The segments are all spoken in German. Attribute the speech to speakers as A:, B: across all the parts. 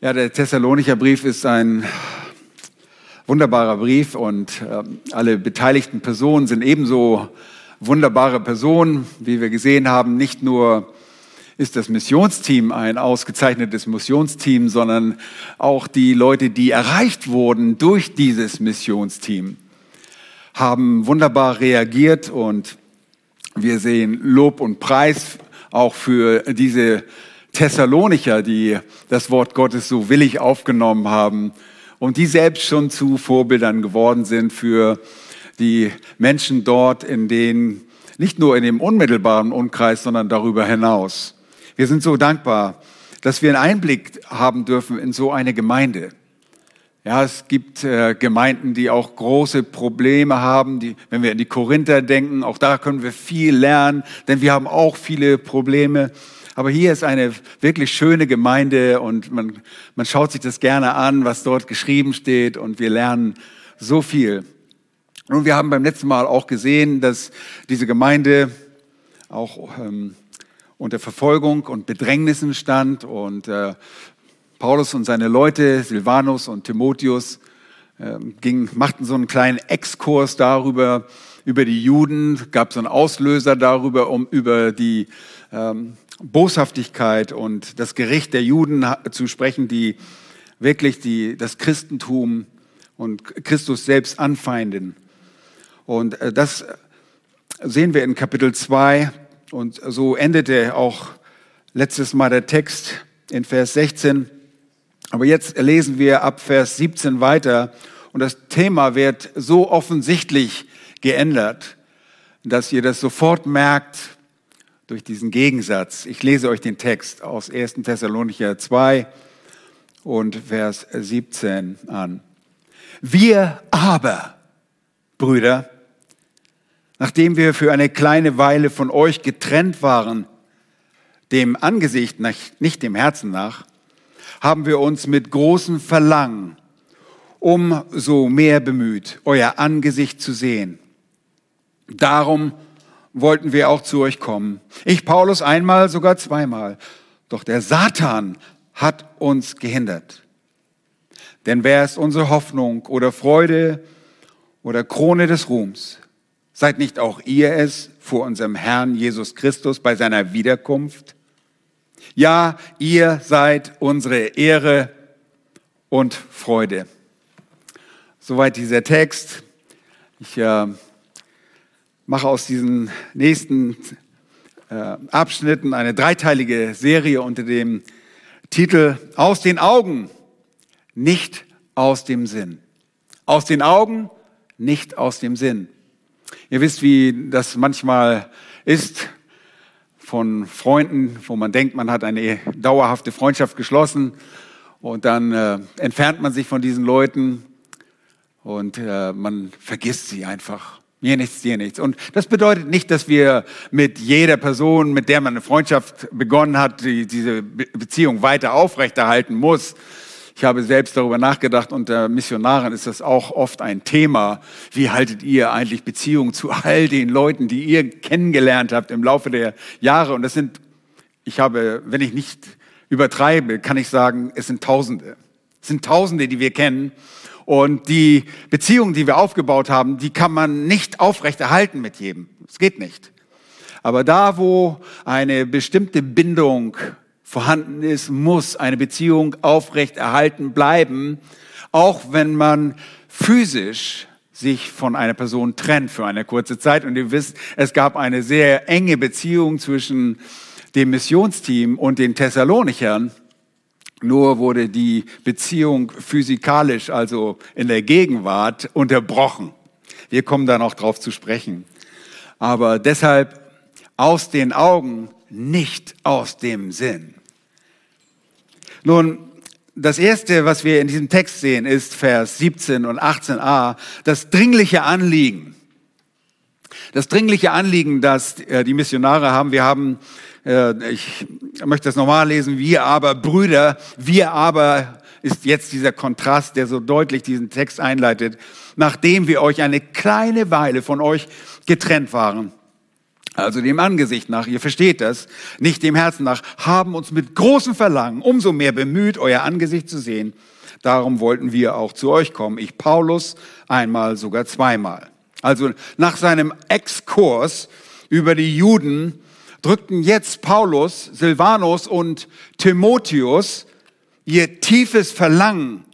A: Ja, der Thessalonicher Brief ist ein wunderbarer Brief und äh, alle beteiligten Personen sind ebenso wunderbare Personen, wie wir gesehen haben. Nicht nur ist das Missionsteam ein ausgezeichnetes Missionsteam, sondern auch die Leute, die erreicht wurden durch dieses Missionsteam, haben wunderbar reagiert und wir sehen Lob und Preis auch für diese Thessalonicher, die das Wort Gottes so willig aufgenommen haben und die selbst schon zu Vorbildern geworden sind für die Menschen dort in den, nicht nur in dem unmittelbaren Umkreis, sondern darüber hinaus. Wir sind so dankbar, dass wir einen Einblick haben dürfen in so eine Gemeinde. Ja, es gibt äh, Gemeinden, die auch große Probleme haben. Die, wenn wir in die Korinther denken, auch da können wir viel lernen, denn wir haben auch viele Probleme. Aber hier ist eine wirklich schöne Gemeinde und man, man schaut sich das gerne an, was dort geschrieben steht und wir lernen so viel. Und wir haben beim letzten Mal auch gesehen, dass diese Gemeinde auch ähm, unter Verfolgung und Bedrängnissen stand und äh, Paulus und seine Leute, Silvanus und Timotheus, äh, ging, machten so einen kleinen Exkurs darüber, über die Juden, gab so einen Auslöser darüber, um über die ähm, Boshaftigkeit und das Gericht der Juden zu sprechen, die wirklich die, das Christentum und Christus selbst anfeinden. Und äh, das sehen wir in Kapitel 2 und so endete auch letztes Mal der Text in Vers 16. Aber jetzt lesen wir ab Vers 17 weiter und das Thema wird so offensichtlich geändert, dass ihr das sofort merkt, durch diesen Gegensatz. Ich lese euch den Text aus 1. Thessalonicher 2 und Vers 17 an. Wir aber, Brüder, nachdem wir für eine kleine Weile von euch getrennt waren, dem Angesicht, nicht dem Herzen nach, haben wir uns mit großem Verlangen umso mehr bemüht, euer Angesicht zu sehen. Darum wollten wir auch zu euch kommen. Ich, Paulus, einmal, sogar zweimal. Doch der Satan hat uns gehindert. Denn wer ist unsere Hoffnung oder Freude oder Krone des Ruhms? Seid nicht auch ihr es vor unserem Herrn Jesus Christus bei seiner Wiederkunft? Ja, ihr seid unsere Ehre und Freude. Soweit dieser Text. Ich äh, mache aus diesen nächsten äh, Abschnitten eine dreiteilige Serie unter dem Titel Aus den Augen, nicht aus dem Sinn. Aus den Augen, nicht aus dem Sinn. Ihr wisst, wie das manchmal ist von Freunden, wo man denkt, man hat eine dauerhafte Freundschaft geschlossen und dann äh, entfernt man sich von diesen Leuten und äh, man vergisst sie einfach. Mir nichts, dir nichts. Und das bedeutet nicht, dass wir mit jeder Person, mit der man eine Freundschaft begonnen hat, die, diese Beziehung weiter aufrechterhalten muss. Ich habe selbst darüber nachgedacht, unter Missionaren ist das auch oft ein Thema. Wie haltet ihr eigentlich Beziehungen zu all den Leuten, die ihr kennengelernt habt im Laufe der Jahre? Und das sind, ich habe, wenn ich nicht übertreibe, kann ich sagen, es sind Tausende. Es sind Tausende, die wir kennen. Und die Beziehung, die wir aufgebaut haben, die kann man nicht aufrechterhalten mit jedem. Es geht nicht. Aber da, wo eine bestimmte Bindung vorhanden ist, muss eine Beziehung aufrechterhalten bleiben, auch wenn man physisch sich von einer Person trennt für eine kurze Zeit. Und ihr wisst, es gab eine sehr enge Beziehung zwischen dem Missionsteam und den Thessalonichern. Nur wurde die Beziehung physikalisch, also in der Gegenwart, unterbrochen. Wir kommen da noch drauf zu sprechen. Aber deshalb aus den Augen, nicht aus dem Sinn. Nun, das erste, was wir in diesem Text sehen, ist Vers 17 und 18a, das dringliche Anliegen. Das dringliche Anliegen, das äh, die Missionare haben. Wir haben ich möchte das nochmal lesen. Wir aber, Brüder, wir aber ist jetzt dieser Kontrast, der so deutlich diesen Text einleitet. Nachdem wir euch eine kleine Weile von euch getrennt waren, also dem Angesicht nach, ihr versteht das, nicht dem Herzen nach, haben uns mit großem Verlangen umso mehr bemüht, euer Angesicht zu sehen. Darum wollten wir auch zu euch kommen. Ich, Paulus, einmal, sogar zweimal. Also nach seinem Exkurs über die Juden drückten jetzt Paulus, Silvanus und Timotheus ihr tiefes Verlangen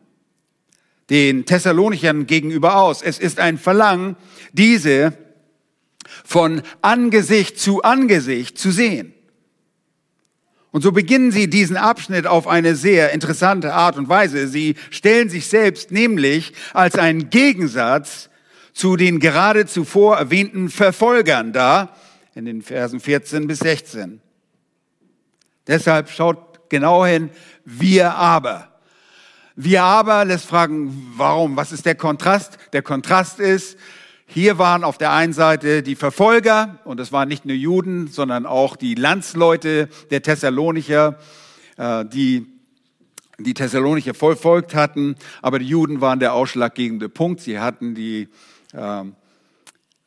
A: den Thessalonichern gegenüber aus. Es ist ein Verlangen, diese von Angesicht zu Angesicht zu sehen. Und so beginnen sie diesen Abschnitt auf eine sehr interessante Art und Weise. Sie stellen sich selbst nämlich als einen Gegensatz zu den gerade zuvor erwähnten Verfolgern dar, in den Versen 14 bis 16. Deshalb schaut genau hin, wir aber. Wir aber lässt fragen, warum? Was ist der Kontrast? Der Kontrast ist, hier waren auf der einen Seite die Verfolger, und es waren nicht nur Juden, sondern auch die Landsleute der Thessalonicher, äh, die die Thessalonicher verfolgt hatten, aber die Juden waren der ausschlaggebende Punkt. Sie hatten die äh,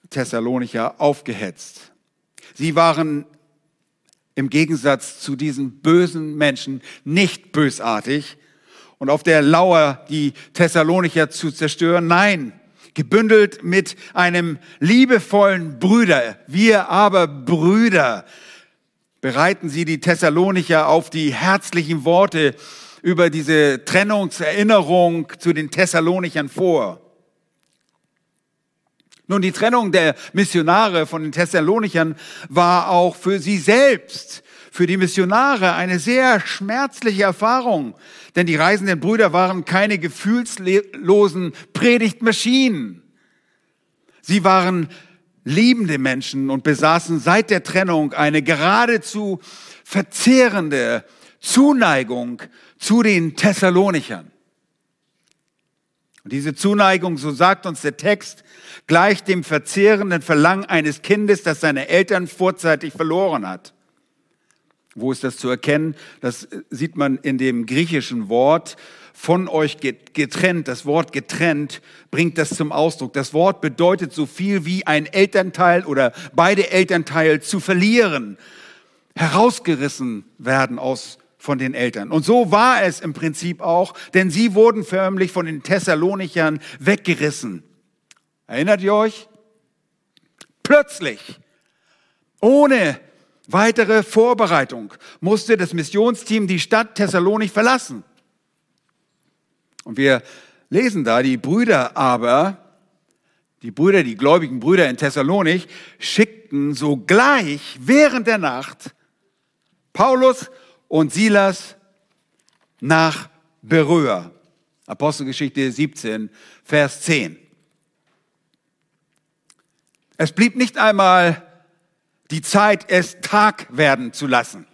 A: Thessalonicher aufgehetzt. Sie waren im Gegensatz zu diesen bösen Menschen nicht bösartig und auf der Lauer die Thessalonicher zu zerstören. Nein, gebündelt mit einem liebevollen Brüder. Wir aber Brüder bereiten sie die Thessalonicher auf die herzlichen Worte über diese Trennungserinnerung zu den Thessalonichern vor. Nun, die Trennung der Missionare von den Thessalonichern war auch für sie selbst, für die Missionare eine sehr schmerzliche Erfahrung. Denn die reisenden Brüder waren keine gefühlslosen Predigtmaschinen. Sie waren liebende Menschen und besaßen seit der Trennung eine geradezu verzehrende Zuneigung zu den Thessalonichern. Und diese Zuneigung, so sagt uns der Text, gleicht dem verzehrenden Verlangen eines Kindes, das seine Eltern vorzeitig verloren hat. Wo ist das zu erkennen? Das sieht man in dem griechischen Wort von euch getrennt. Das Wort getrennt bringt das zum Ausdruck. Das Wort bedeutet so viel wie ein Elternteil oder beide Elternteile zu verlieren, herausgerissen werden aus von den Eltern. Und so war es im Prinzip auch, denn sie wurden förmlich von den Thessalonichern weggerissen. Erinnert ihr euch? Plötzlich, ohne weitere Vorbereitung musste das Missionsteam die Stadt Thessalonik verlassen. Und wir lesen da, die Brüder aber, die Brüder, die gläubigen Brüder in Thessalonik, schickten sogleich während der Nacht Paulus und Silas nach Beröa. Apostelgeschichte 17, Vers 10. Es blieb nicht einmal die Zeit, es Tag werden zu lassen.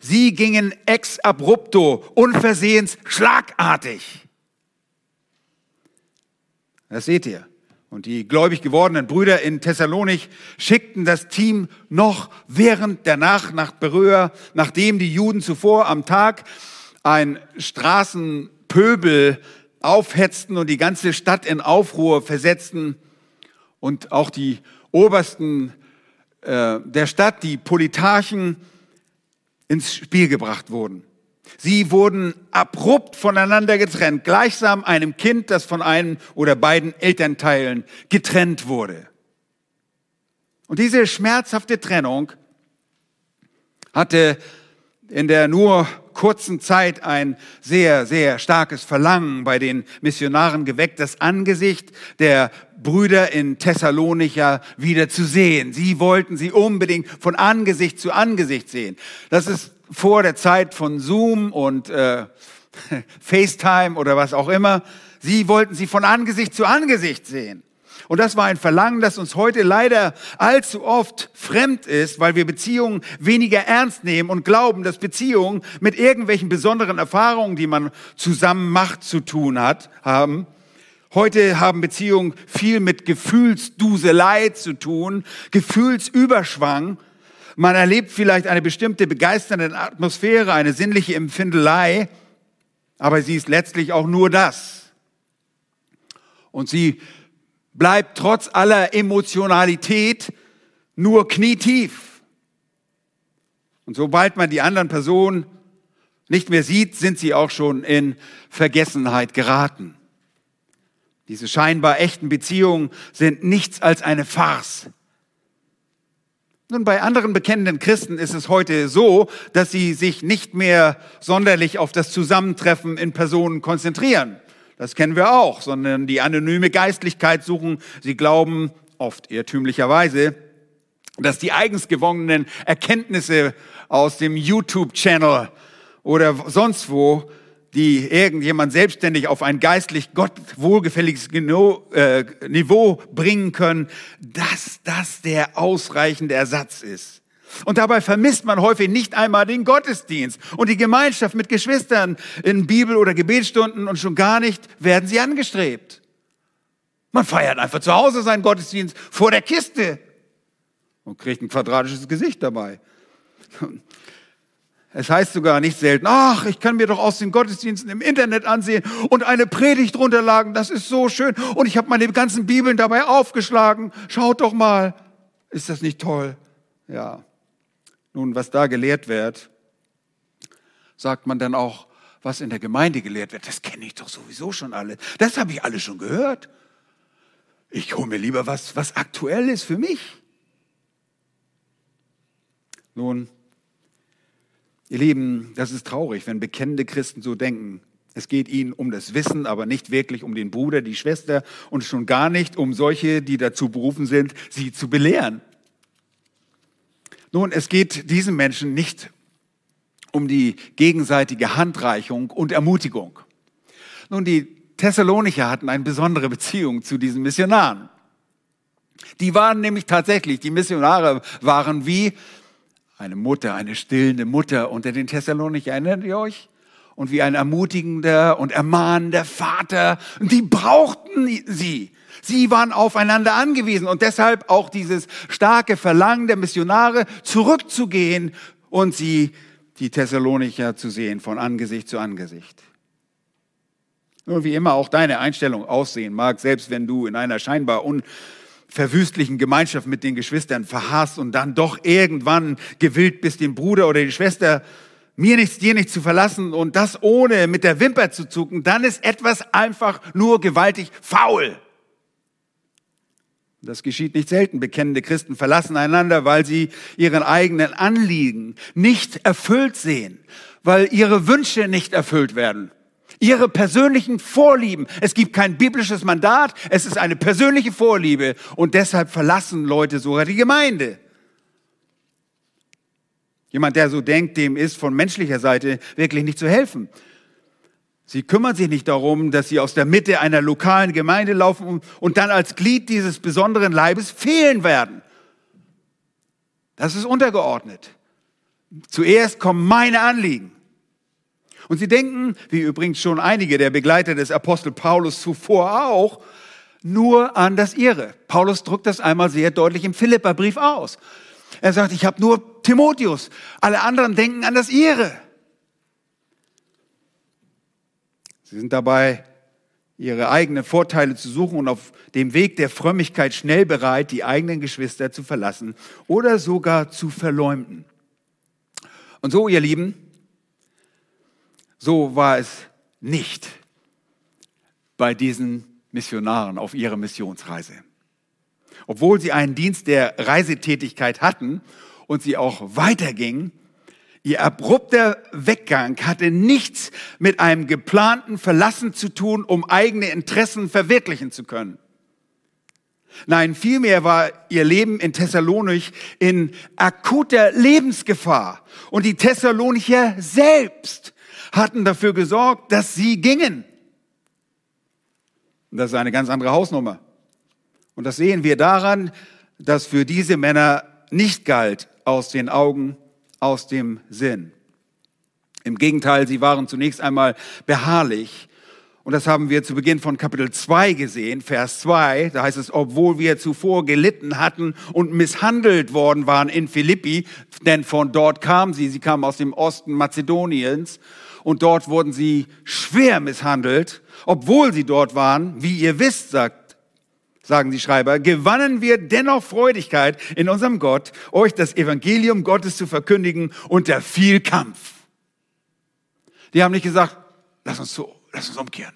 A: Sie gingen ex abrupto, unversehens, schlagartig. Das seht ihr. Und die gläubig gewordenen Brüder in Thessalonik schickten das Team noch während der Nacht nach Beröa, nachdem die Juden zuvor am Tag ein Straßenpöbel aufhetzten und die ganze Stadt in Aufruhr versetzten und auch die obersten äh, der Stadt, die Politarchen, ins Spiel gebracht wurden. Sie wurden abrupt voneinander getrennt, gleichsam einem Kind, das von einem oder beiden Elternteilen getrennt wurde. Und diese schmerzhafte Trennung hatte in der nur kurzen Zeit ein sehr, sehr starkes Verlangen bei den Missionaren geweckt, das Angesicht der Brüder in Thessalonicher wieder zu sehen. Sie wollten sie unbedingt von Angesicht zu Angesicht sehen. Das ist vor der Zeit von Zoom und äh, FaceTime oder was auch immer. Sie wollten sie von Angesicht zu Angesicht sehen. Und das war ein Verlangen, das uns heute leider allzu oft fremd ist, weil wir Beziehungen weniger ernst nehmen und glauben, dass Beziehungen mit irgendwelchen besonderen Erfahrungen, die man zusammen macht, zu tun hat, haben. Heute haben Beziehungen viel mit Gefühlsduselei zu tun, Gefühlsüberschwang. Man erlebt vielleicht eine bestimmte begeisternde Atmosphäre, eine sinnliche Empfindelei, aber sie ist letztlich auch nur das. Und sie bleibt trotz aller Emotionalität nur knietief. Und sobald man die anderen Personen nicht mehr sieht, sind sie auch schon in Vergessenheit geraten. Diese scheinbar echten Beziehungen sind nichts als eine Farce. Nun, bei anderen bekennenden Christen ist es heute so, dass sie sich nicht mehr sonderlich auf das Zusammentreffen in Personen konzentrieren. Das kennen wir auch, sondern die anonyme Geistlichkeit suchen. Sie glauben, oft irrtümlicherweise, dass die eigens gewonnenen Erkenntnisse aus dem YouTube-Channel oder sonst wo die irgendjemand selbstständig auf ein geistlich Gott wohlgefälliges äh, Niveau bringen können, dass das der ausreichende Ersatz ist. Und dabei vermisst man häufig nicht einmal den Gottesdienst und die Gemeinschaft mit Geschwistern in Bibel- oder Gebetsstunden und schon gar nicht werden sie angestrebt. Man feiert einfach zu Hause seinen Gottesdienst vor der Kiste und kriegt ein quadratisches Gesicht dabei. Es heißt sogar nicht selten, ach, ich kann mir doch aus den Gottesdiensten im Internet ansehen und eine Predigt runterladen, das ist so schön. Und ich habe meine ganzen Bibeln dabei aufgeschlagen. Schaut doch mal, ist das nicht toll? Ja. Nun, was da gelehrt wird, sagt man dann auch, was in der Gemeinde gelehrt wird, das kenne ich doch sowieso schon alle. Das habe ich alle schon gehört. Ich hole mir lieber was, was aktuell ist für mich. Nun, Ihr Lieben, das ist traurig, wenn bekennende Christen so denken. Es geht ihnen um das Wissen, aber nicht wirklich um den Bruder, die Schwester und schon gar nicht um solche, die dazu berufen sind, sie zu belehren. Nun, es geht diesen Menschen nicht um die gegenseitige Handreichung und Ermutigung. Nun, die Thessalonicher hatten eine besondere Beziehung zu diesen Missionaren. Die waren nämlich tatsächlich, die Missionare waren wie eine Mutter, eine stillende Mutter unter den Thessalonicher, erinnert ihr euch? Und wie ein ermutigender und ermahnender Vater. Und die brauchten sie. Sie waren aufeinander angewiesen und deshalb auch dieses starke Verlangen der Missionare zurückzugehen und sie, die Thessalonicher, zu sehen von Angesicht zu Angesicht. Nun, wie immer auch deine Einstellung aussehen mag, selbst wenn du in einer scheinbar un verwüstlichen Gemeinschaft mit den Geschwistern verhasst und dann doch irgendwann gewillt bist, den Bruder oder die Schwester mir nichts, dir nichts zu verlassen und das ohne mit der Wimper zu zucken, dann ist etwas einfach nur gewaltig faul. Das geschieht nicht selten. Bekennende Christen verlassen einander, weil sie ihren eigenen Anliegen nicht erfüllt sehen, weil ihre Wünsche nicht erfüllt werden. Ihre persönlichen Vorlieben. Es gibt kein biblisches Mandat, es ist eine persönliche Vorliebe und deshalb verlassen Leute sogar die Gemeinde. Jemand, der so denkt, dem ist von menschlicher Seite wirklich nicht zu helfen. Sie kümmern sich nicht darum, dass sie aus der Mitte einer lokalen Gemeinde laufen und dann als Glied dieses besonderen Leibes fehlen werden. Das ist untergeordnet. Zuerst kommen meine Anliegen. Und sie denken, wie übrigens schon einige der Begleiter des Apostel Paulus zuvor auch, nur an das ihre. Paulus drückt das einmal sehr deutlich im Philipperbrief aus. Er sagt, ich habe nur Timotheus. Alle anderen denken an das ihre. Sie sind dabei, ihre eigenen Vorteile zu suchen und auf dem Weg der Frömmigkeit schnell bereit, die eigenen Geschwister zu verlassen oder sogar zu verleumden. Und so, ihr Lieben, so war es nicht bei diesen Missionaren auf ihrer Missionsreise. Obwohl sie einen Dienst der Reisetätigkeit hatten und sie auch weitergingen, ihr abrupter Weggang hatte nichts mit einem geplanten Verlassen zu tun, um eigene Interessen verwirklichen zu können. Nein, vielmehr war ihr Leben in Thessalonich in akuter Lebensgefahr. Und die Thessalonicher selbst hatten dafür gesorgt, dass sie gingen. Das ist eine ganz andere Hausnummer. Und das sehen wir daran, dass für diese Männer nicht galt aus den Augen, aus dem Sinn. Im Gegenteil, sie waren zunächst einmal beharrlich. Und das haben wir zu Beginn von Kapitel 2 gesehen, Vers 2. Da heißt es, obwohl wir zuvor gelitten hatten und misshandelt worden waren in Philippi, denn von dort kamen sie, sie kamen aus dem Osten Mazedoniens und dort wurden sie schwer misshandelt, obwohl sie dort waren. Wie ihr wisst, sagt, sagen die Schreiber, gewannen wir dennoch Freudigkeit in unserem Gott, euch das Evangelium Gottes zu verkündigen unter viel Kampf. Die haben nicht gesagt, lass uns so, lass uns umkehren.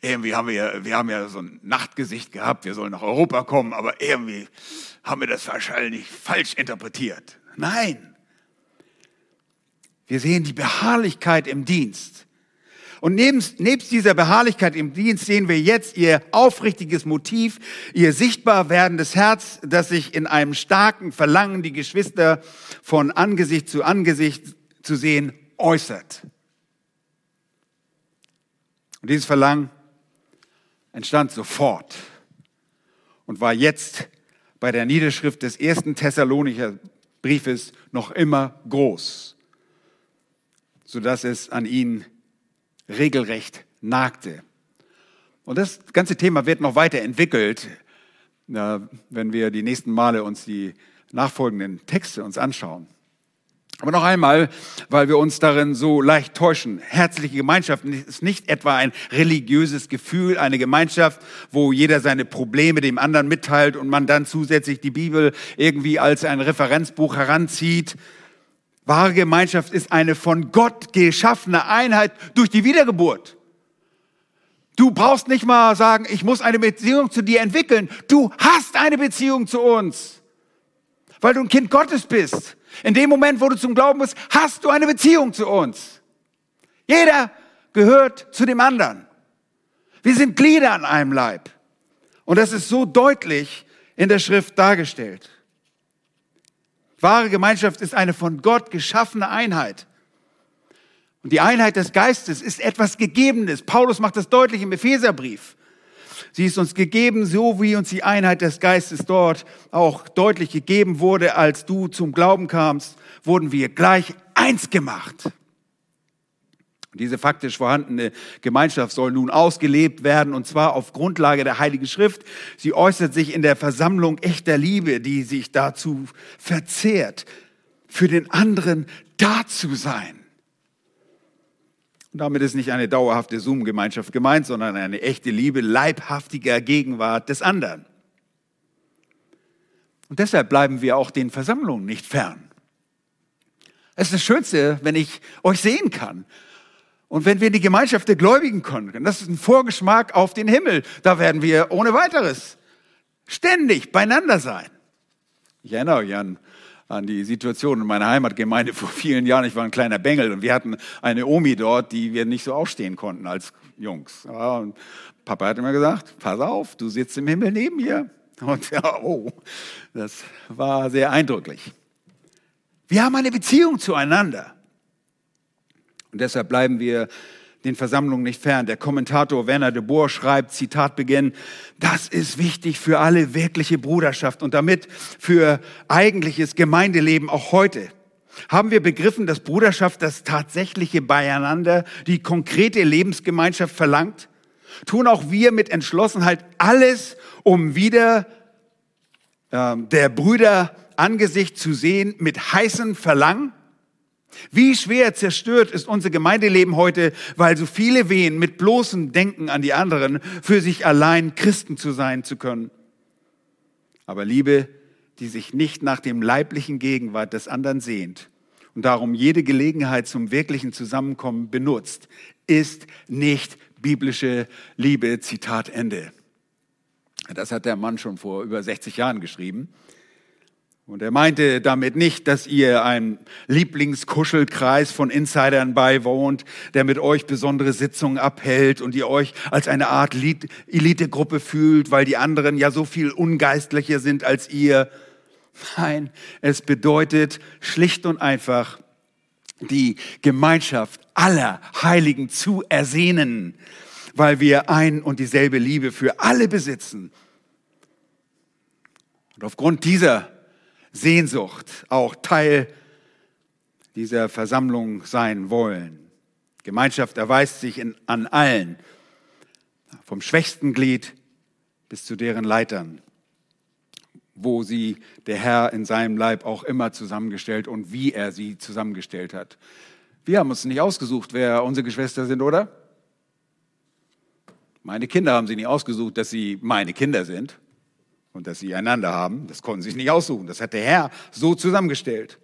A: Irgendwie haben wir, wir haben ja so ein Nachtgesicht gehabt, wir sollen nach Europa kommen, aber irgendwie haben wir das wahrscheinlich falsch interpretiert. Nein. Wir sehen die Beharrlichkeit im Dienst. Und nebst, nebst dieser Beharrlichkeit im Dienst sehen wir jetzt ihr aufrichtiges Motiv, ihr sichtbar werdendes Herz, das sich in einem starken Verlangen, die Geschwister von Angesicht zu Angesicht zu sehen, äußert. Und dieses Verlangen entstand sofort und war jetzt bei der Niederschrift des ersten Thessalonicher Briefes noch immer groß, sodass es an ihn regelrecht nagte. Und das ganze Thema wird noch weiter entwickelt, wenn wir die nächsten Male uns die nachfolgenden Texte uns anschauen. Aber noch einmal, weil wir uns darin so leicht täuschen. Herzliche Gemeinschaft ist nicht etwa ein religiöses Gefühl, eine Gemeinschaft, wo jeder seine Probleme dem anderen mitteilt und man dann zusätzlich die Bibel irgendwie als ein Referenzbuch heranzieht. Wahre Gemeinschaft ist eine von Gott geschaffene Einheit durch die Wiedergeburt. Du brauchst nicht mal sagen, ich muss eine Beziehung zu dir entwickeln. Du hast eine Beziehung zu uns, weil du ein Kind Gottes bist. In dem Moment, wo du zum Glauben bist, hast du eine Beziehung zu uns. Jeder gehört zu dem anderen. Wir sind Glieder an einem Leib. Und das ist so deutlich in der Schrift dargestellt. Wahre Gemeinschaft ist eine von Gott geschaffene Einheit. Und die Einheit des Geistes ist etwas Gegebenes. Paulus macht das deutlich im Epheserbrief. Sie ist uns gegeben, so wie uns die Einheit des Geistes dort auch deutlich gegeben wurde, als du zum Glauben kamst, wurden wir gleich eins gemacht. Diese faktisch vorhandene Gemeinschaft soll nun ausgelebt werden, und zwar auf Grundlage der Heiligen Schrift. Sie äußert sich in der Versammlung echter Liebe, die sich dazu verzehrt, für den anderen da zu sein. Und damit ist nicht eine dauerhafte Zoom-Gemeinschaft gemeint, sondern eine echte Liebe leibhaftiger Gegenwart des anderen. Und deshalb bleiben wir auch den Versammlungen nicht fern. Es ist das Schönste, wenn ich euch sehen kann. Und wenn wir in die Gemeinschaft der Gläubigen kommen. Das ist ein Vorgeschmack auf den Himmel. Da werden wir ohne weiteres ständig beieinander sein. Ich erinnere euch an an die Situation in meiner Heimatgemeinde vor vielen Jahren. Ich war ein kleiner Bengel und wir hatten eine Omi dort, die wir nicht so aufstehen konnten als Jungs. Und Papa hat immer gesagt, pass auf, du sitzt im Himmel neben mir. Und ja, oh, das war sehr eindrücklich. Wir haben eine Beziehung zueinander. Und deshalb bleiben wir den Versammlungen nicht fern. Der Kommentator Werner de Boer schreibt, Zitat Beginn, das ist wichtig für alle wirkliche Bruderschaft und damit für eigentliches Gemeindeleben auch heute. Haben wir begriffen, dass Bruderschaft das tatsächliche Beieinander, die konkrete Lebensgemeinschaft verlangt? Tun auch wir mit Entschlossenheit alles, um wieder äh, der Brüder Angesicht zu sehen mit heißem Verlangen? Wie schwer zerstört ist unser Gemeindeleben heute, weil so viele wehen, mit bloßem Denken an die anderen, für sich allein Christen zu sein zu können. Aber Liebe, die sich nicht nach dem leiblichen Gegenwart des anderen sehnt und darum jede Gelegenheit zum wirklichen Zusammenkommen benutzt, ist nicht biblische Liebe. Zitat Ende. Das hat der Mann schon vor über 60 Jahren geschrieben. Und er meinte damit nicht, dass ihr ein Lieblingskuschelkreis von Insidern beiwohnt, der mit euch besondere Sitzungen abhält und ihr euch als eine Art Elitegruppe fühlt, weil die anderen ja so viel ungeistlicher sind als ihr. Nein, es bedeutet schlicht und einfach, die Gemeinschaft aller Heiligen zu ersehnen, weil wir ein und dieselbe Liebe für alle besitzen. Und aufgrund dieser Sehnsucht auch Teil dieser Versammlung sein wollen. Gemeinschaft erweist sich in, an allen, vom schwächsten Glied bis zu deren Leitern, wo sie der Herr in seinem Leib auch immer zusammengestellt und wie er sie zusammengestellt hat. Wir haben uns nicht ausgesucht, wer unsere Geschwister sind, oder? Meine Kinder haben sie nicht ausgesucht, dass sie meine Kinder sind und dass sie einander haben. Das konnten sie sich nicht aussuchen. Das hat der Herr so zusammengestellt.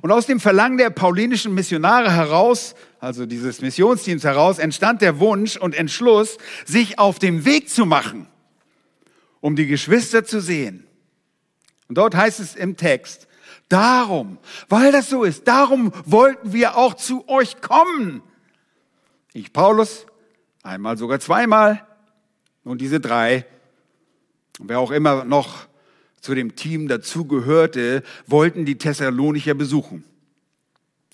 A: Und aus dem Verlangen der paulinischen Missionare heraus, also dieses Missionsteams heraus, entstand der Wunsch und Entschluss, sich auf dem Weg zu machen, um die Geschwister zu sehen. Und dort heißt es im Text, darum, weil das so ist, darum wollten wir auch zu euch kommen. Ich, Paulus, einmal sogar zweimal und diese drei, wer auch immer noch zu dem Team dazugehörte, wollten die Thessalonicher besuchen.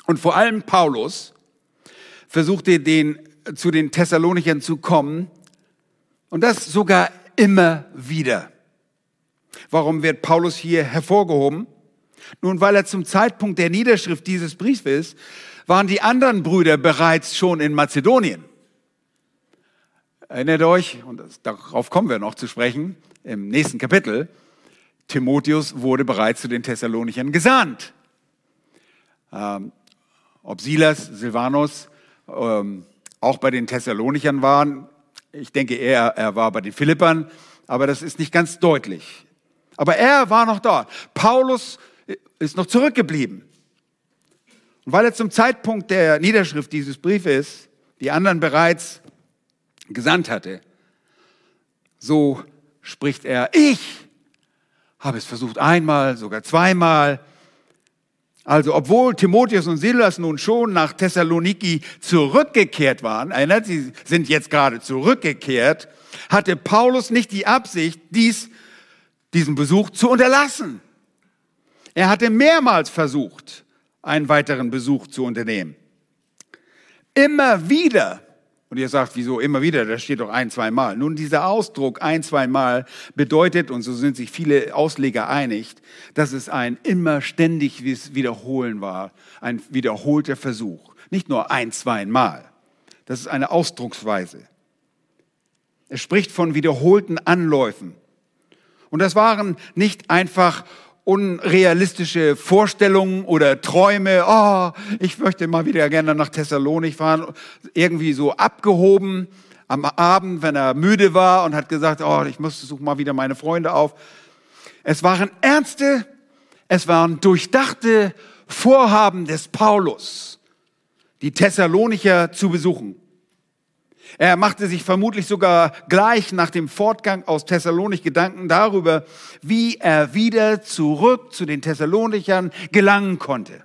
A: Und vor allem Paulus versuchte den, zu den Thessalonichern zu kommen und das sogar immer wieder. Warum wird Paulus hier hervorgehoben? Nun, weil er zum Zeitpunkt der Niederschrift dieses Briefes waren die anderen Brüder bereits schon in Mazedonien. Erinnert euch, und darauf kommen wir noch zu sprechen, im nächsten Kapitel, Timotheus wurde bereits zu den Thessalonichern gesandt. Ähm, ob Silas, Silvanus ähm, auch bei den Thessalonichern waren, ich denke eher, er war bei den Philippern, aber das ist nicht ganz deutlich. Aber er war noch dort. Paulus ist noch zurückgeblieben. Und weil er zum Zeitpunkt der Niederschrift dieses Briefes die anderen bereits gesandt hatte, so spricht er, ich habe es versucht einmal, sogar zweimal. Also, obwohl Timotheus und Silas nun schon nach Thessaloniki zurückgekehrt waren, erinnert, sie sind jetzt gerade zurückgekehrt, hatte Paulus nicht die Absicht, dies, diesen Besuch zu unterlassen. Er hatte mehrmals versucht, einen weiteren Besuch zu unternehmen. Immer wieder und ihr sagt, wieso immer wieder? Das steht doch ein, zwei Mal. Nun, dieser Ausdruck ein, zwei Mal bedeutet, und so sind sich viele Ausleger einig, dass es ein immer ständiges Wiederholen war, ein wiederholter Versuch. Nicht nur ein, zwei Mal. Das ist eine Ausdrucksweise. Es spricht von wiederholten Anläufen. Und das waren nicht einfach unrealistische Vorstellungen oder Träume, oh, ich möchte mal wieder gerne nach Thessalonik fahren, irgendwie so abgehoben am Abend, wenn er müde war und hat gesagt, oh, ich muss suche mal wieder meine Freunde auf. Es waren ernste, es waren durchdachte Vorhaben des Paulus, die Thessalonicher zu besuchen. Er machte sich vermutlich sogar gleich nach dem Fortgang aus Thessalonik Gedanken darüber, wie er wieder zurück zu den Thessalonichern gelangen konnte.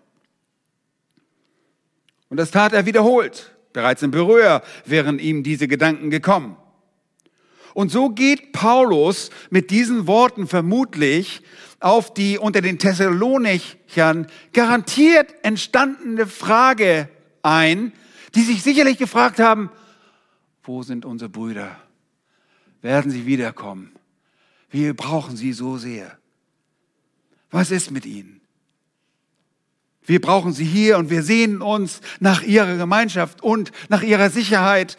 A: Und das tat er wiederholt. Bereits in Beröa wären ihm diese Gedanken gekommen. Und so geht Paulus mit diesen Worten vermutlich auf die unter den Thessalonichern garantiert entstandene Frage ein, die sich sicherlich gefragt haben, wo sind unsere Brüder? Werden sie wiederkommen? Wir brauchen sie so sehr. Was ist mit ihnen? Wir brauchen sie hier und wir sehnen uns nach ihrer Gemeinschaft und nach ihrer Sicherheit.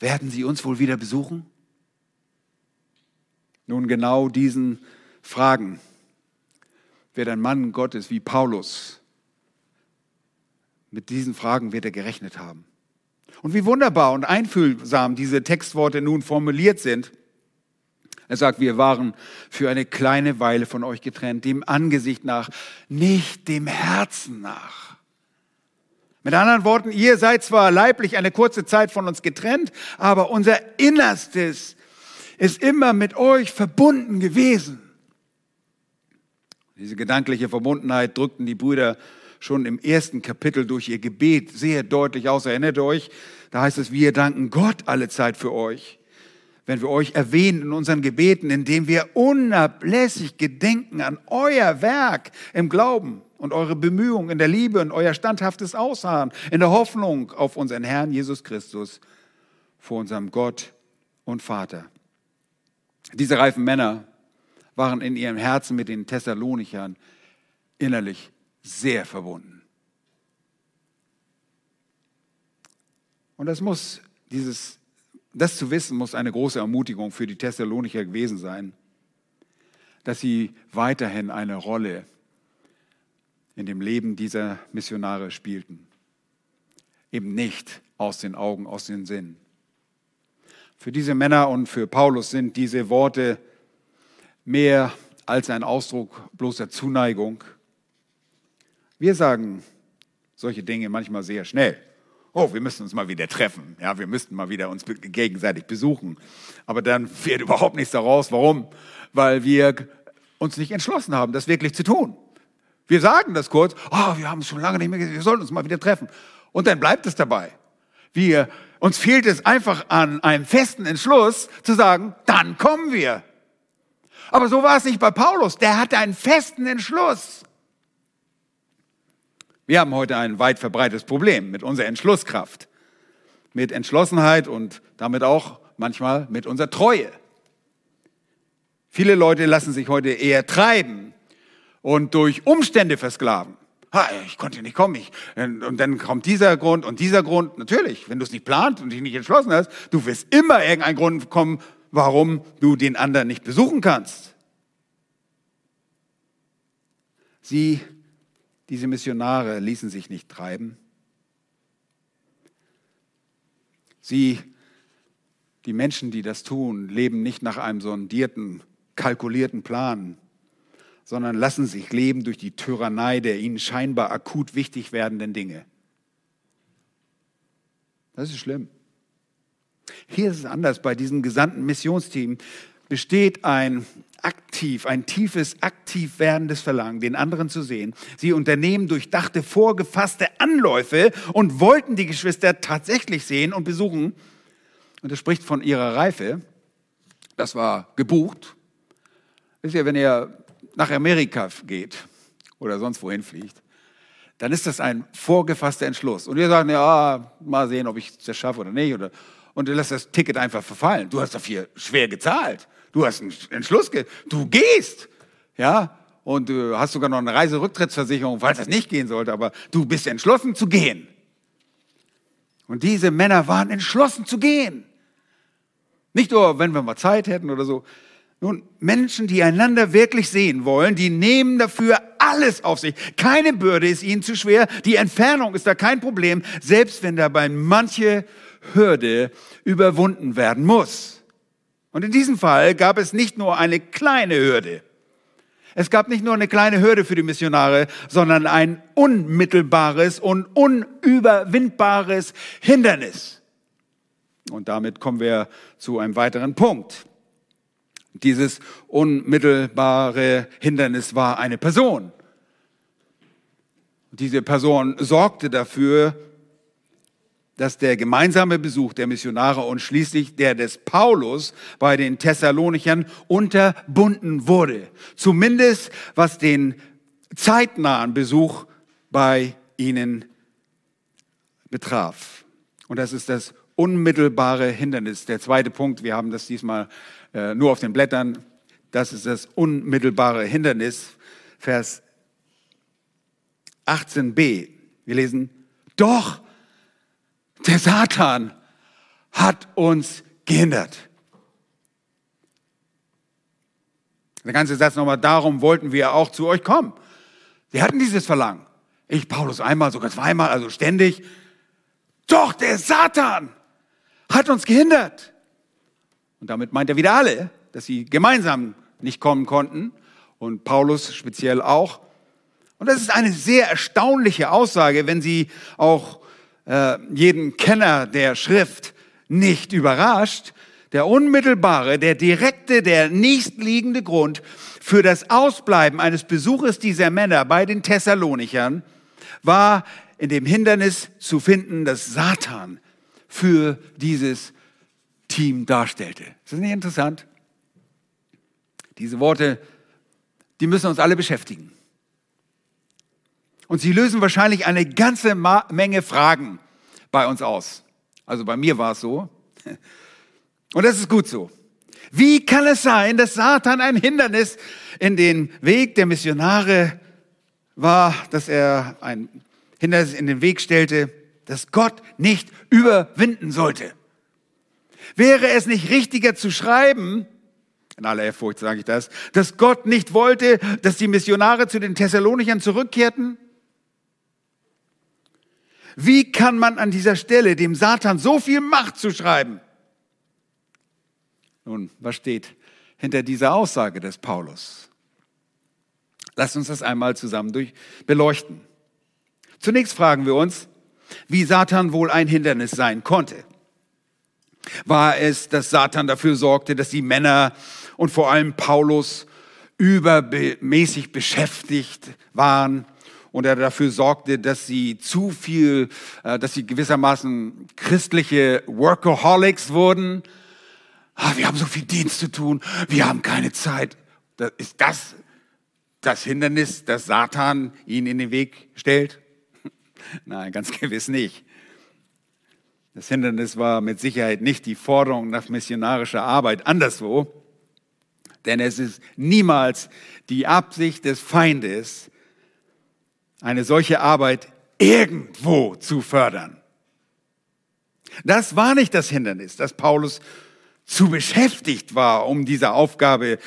A: Werden sie uns wohl wieder besuchen? Nun genau diesen Fragen wird ein Mann Gottes wie Paulus, mit diesen Fragen wird er gerechnet haben. Und wie wunderbar und einfühlsam diese Textworte nun formuliert sind. Er sagt, wir waren für eine kleine Weile von euch getrennt, dem Angesicht nach, nicht dem Herzen nach. Mit anderen Worten, ihr seid zwar leiblich eine kurze Zeit von uns getrennt, aber unser Innerstes ist immer mit euch verbunden gewesen. Diese gedankliche Verbundenheit drückten die Brüder schon im ersten Kapitel durch ihr Gebet sehr deutlich aus. Erinnert euch, da heißt es, wir danken Gott alle Zeit für euch. Wenn wir euch erwähnen in unseren Gebeten, indem wir unablässig gedenken an euer Werk im Glauben und eure Bemühungen in der Liebe und euer standhaftes Ausharren in der Hoffnung auf unseren Herrn Jesus Christus vor unserem Gott und Vater. Diese reifen Männer waren in ihrem Herzen mit den Thessalonichern innerlich sehr verbunden. Und das muss, dieses, das zu wissen, muss eine große Ermutigung für die Thessalonicher gewesen sein, dass sie weiterhin eine Rolle in dem Leben dieser Missionare spielten. Eben nicht aus den Augen, aus den Sinnen. Für diese Männer und für Paulus sind diese Worte mehr als ein Ausdruck bloßer Zuneigung. Wir sagen solche Dinge manchmal sehr schnell. Oh, wir müssen uns mal wieder treffen. Ja, wir müssten mal wieder uns gegenseitig besuchen. Aber dann wird überhaupt nichts daraus. Warum? Weil wir uns nicht entschlossen haben, das wirklich zu tun. Wir sagen das kurz. Oh, wir haben es schon lange nicht mehr gesehen. Wir sollten uns mal wieder treffen. Und dann bleibt es dabei. Wir, uns fehlt es einfach an einem festen Entschluss zu sagen, dann kommen wir. Aber so war es nicht bei Paulus. Der hatte einen festen Entschluss. Wir haben heute ein weit verbreitetes Problem mit unserer Entschlusskraft, mit Entschlossenheit und damit auch manchmal mit unserer Treue. Viele Leute lassen sich heute eher treiben und durch Umstände versklaven. Ha, ich konnte nicht kommen. Ich, und dann kommt dieser Grund und dieser Grund. Natürlich, wenn du es nicht plant und dich nicht entschlossen hast, du wirst immer irgendeinen Grund kommen, warum du den anderen nicht besuchen kannst. Sie diese Missionare ließen sich nicht treiben. Sie, die Menschen, die das tun, leben nicht nach einem sondierten, kalkulierten Plan, sondern lassen sich leben durch die Tyrannei der ihnen scheinbar akut wichtig werdenden Dinge. Das ist schlimm. Hier ist es anders. Bei diesem gesandten Missionsteam besteht ein aktiv, ein tiefes, aktiv werdendes Verlangen, den anderen zu sehen. Sie unternehmen durchdachte, vorgefasste Anläufe und wollten die Geschwister tatsächlich sehen und besuchen. Und es spricht von ihrer Reife. Das war gebucht. Wisst ihr, wenn ihr nach Amerika geht oder sonst wohin fliegt, dann ist das ein vorgefasster Entschluss. Und ihr sagt, ja, mal sehen, ob ich das schaffe oder nicht. Oder, und du lässt das Ticket einfach verfallen. Du hast dafür schwer gezahlt. Du hast einen Entschluss, du gehst, ja, und du hast sogar noch eine Reiserücktrittsversicherung, falls das nicht gehen sollte, aber du bist entschlossen zu gehen. Und diese Männer waren entschlossen zu gehen. Nicht nur, wenn wir mal Zeit hätten oder so. Nun, Menschen, die einander wirklich sehen wollen, die nehmen dafür alles auf sich. Keine Bürde ist ihnen zu schwer. Die Entfernung ist da kein Problem, selbst wenn dabei manche Hürde überwunden werden muss. Und in diesem Fall gab es nicht nur eine kleine Hürde. Es gab nicht nur eine kleine Hürde für die Missionare, sondern ein unmittelbares und unüberwindbares Hindernis. Und damit kommen wir zu einem weiteren Punkt. Dieses unmittelbare Hindernis war eine Person. Diese Person sorgte dafür, dass der gemeinsame Besuch der Missionare und schließlich der des Paulus bei den Thessalonichern unterbunden wurde. Zumindest was den zeitnahen Besuch bei ihnen betraf. Und das ist das unmittelbare Hindernis. Der zweite Punkt, wir haben das diesmal äh, nur auf den Blättern, das ist das unmittelbare Hindernis. Vers 18b. Wir lesen, doch der Satan hat uns gehindert. Der ganze Satz nochmal, darum wollten wir auch zu euch kommen. Sie hatten dieses Verlangen. Ich, Paulus, einmal, sogar zweimal, also ständig. Doch der Satan hat uns gehindert. Und damit meint er wieder alle, dass sie gemeinsam nicht kommen konnten und Paulus speziell auch. Und das ist eine sehr erstaunliche Aussage, wenn sie auch äh, jeden Kenner der Schrift nicht überrascht. Der unmittelbare, der direkte, der nächstliegende Grund für das Ausbleiben eines Besuches dieser Männer bei den Thessalonichern war in dem Hindernis zu finden, das Satan für dieses Team darstellte. Ist das nicht interessant? Diese Worte, die müssen uns alle beschäftigen. Und sie lösen wahrscheinlich eine ganze Menge Fragen bei uns aus. Also bei mir war es so. Und das ist gut so. Wie kann es sein, dass Satan ein Hindernis in den Weg der Missionare war, dass er ein Hindernis in den Weg stellte, das Gott nicht überwinden sollte? Wäre es nicht richtiger zu schreiben, in aller Ehrfurcht sage ich das, dass Gott nicht wollte, dass die Missionare zu den Thessalonichern zurückkehrten? Wie kann man an dieser Stelle dem Satan so viel Macht zuschreiben? Nun, was steht hinter dieser Aussage des Paulus? Lasst uns das einmal zusammen durch beleuchten. Zunächst fragen wir uns, wie Satan wohl ein Hindernis sein konnte. War es, dass Satan dafür sorgte, dass die Männer und vor allem Paulus übermäßig beschäftigt waren und er dafür sorgte, dass sie zu viel, äh, dass sie gewissermaßen christliche Workaholics wurden. Ah, wir haben so viel Dienst zu tun, wir haben keine Zeit. ist das das Hindernis, das Satan ihnen in den Weg stellt? Nein, ganz gewiss nicht. Das Hindernis war mit Sicherheit nicht die Forderung nach missionarischer Arbeit anderswo, denn es ist niemals die Absicht des Feindes, eine solche Arbeit irgendwo zu fördern. Das war nicht das Hindernis, dass Paulus zu beschäftigt war, um dieser Aufgabe,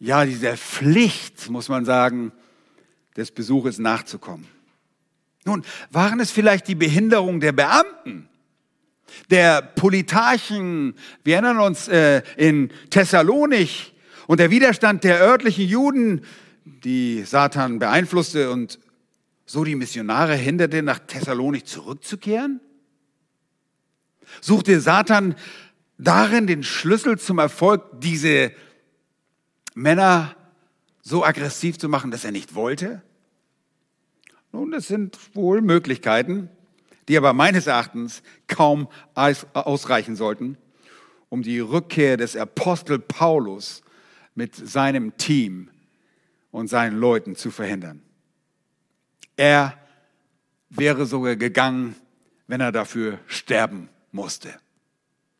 A: ja, dieser Pflicht, muss man sagen, des Besuches nachzukommen. Nun, waren es vielleicht die Behinderung der Beamten, der Politarchen, wir erinnern uns äh, in Thessalonik und der Widerstand der örtlichen Juden, die Satan beeinflusste und so die Missionare hinderte, nach Thessalonik zurückzukehren? Suchte Satan darin den Schlüssel zum Erfolg, diese Männer so aggressiv zu machen, dass er nicht wollte? Nun, das sind wohl Möglichkeiten, die aber meines Erachtens kaum ausreichen sollten, um die Rückkehr des Apostel Paulus mit seinem Team und seinen Leuten zu verhindern. Er wäre sogar gegangen, wenn er dafür sterben musste.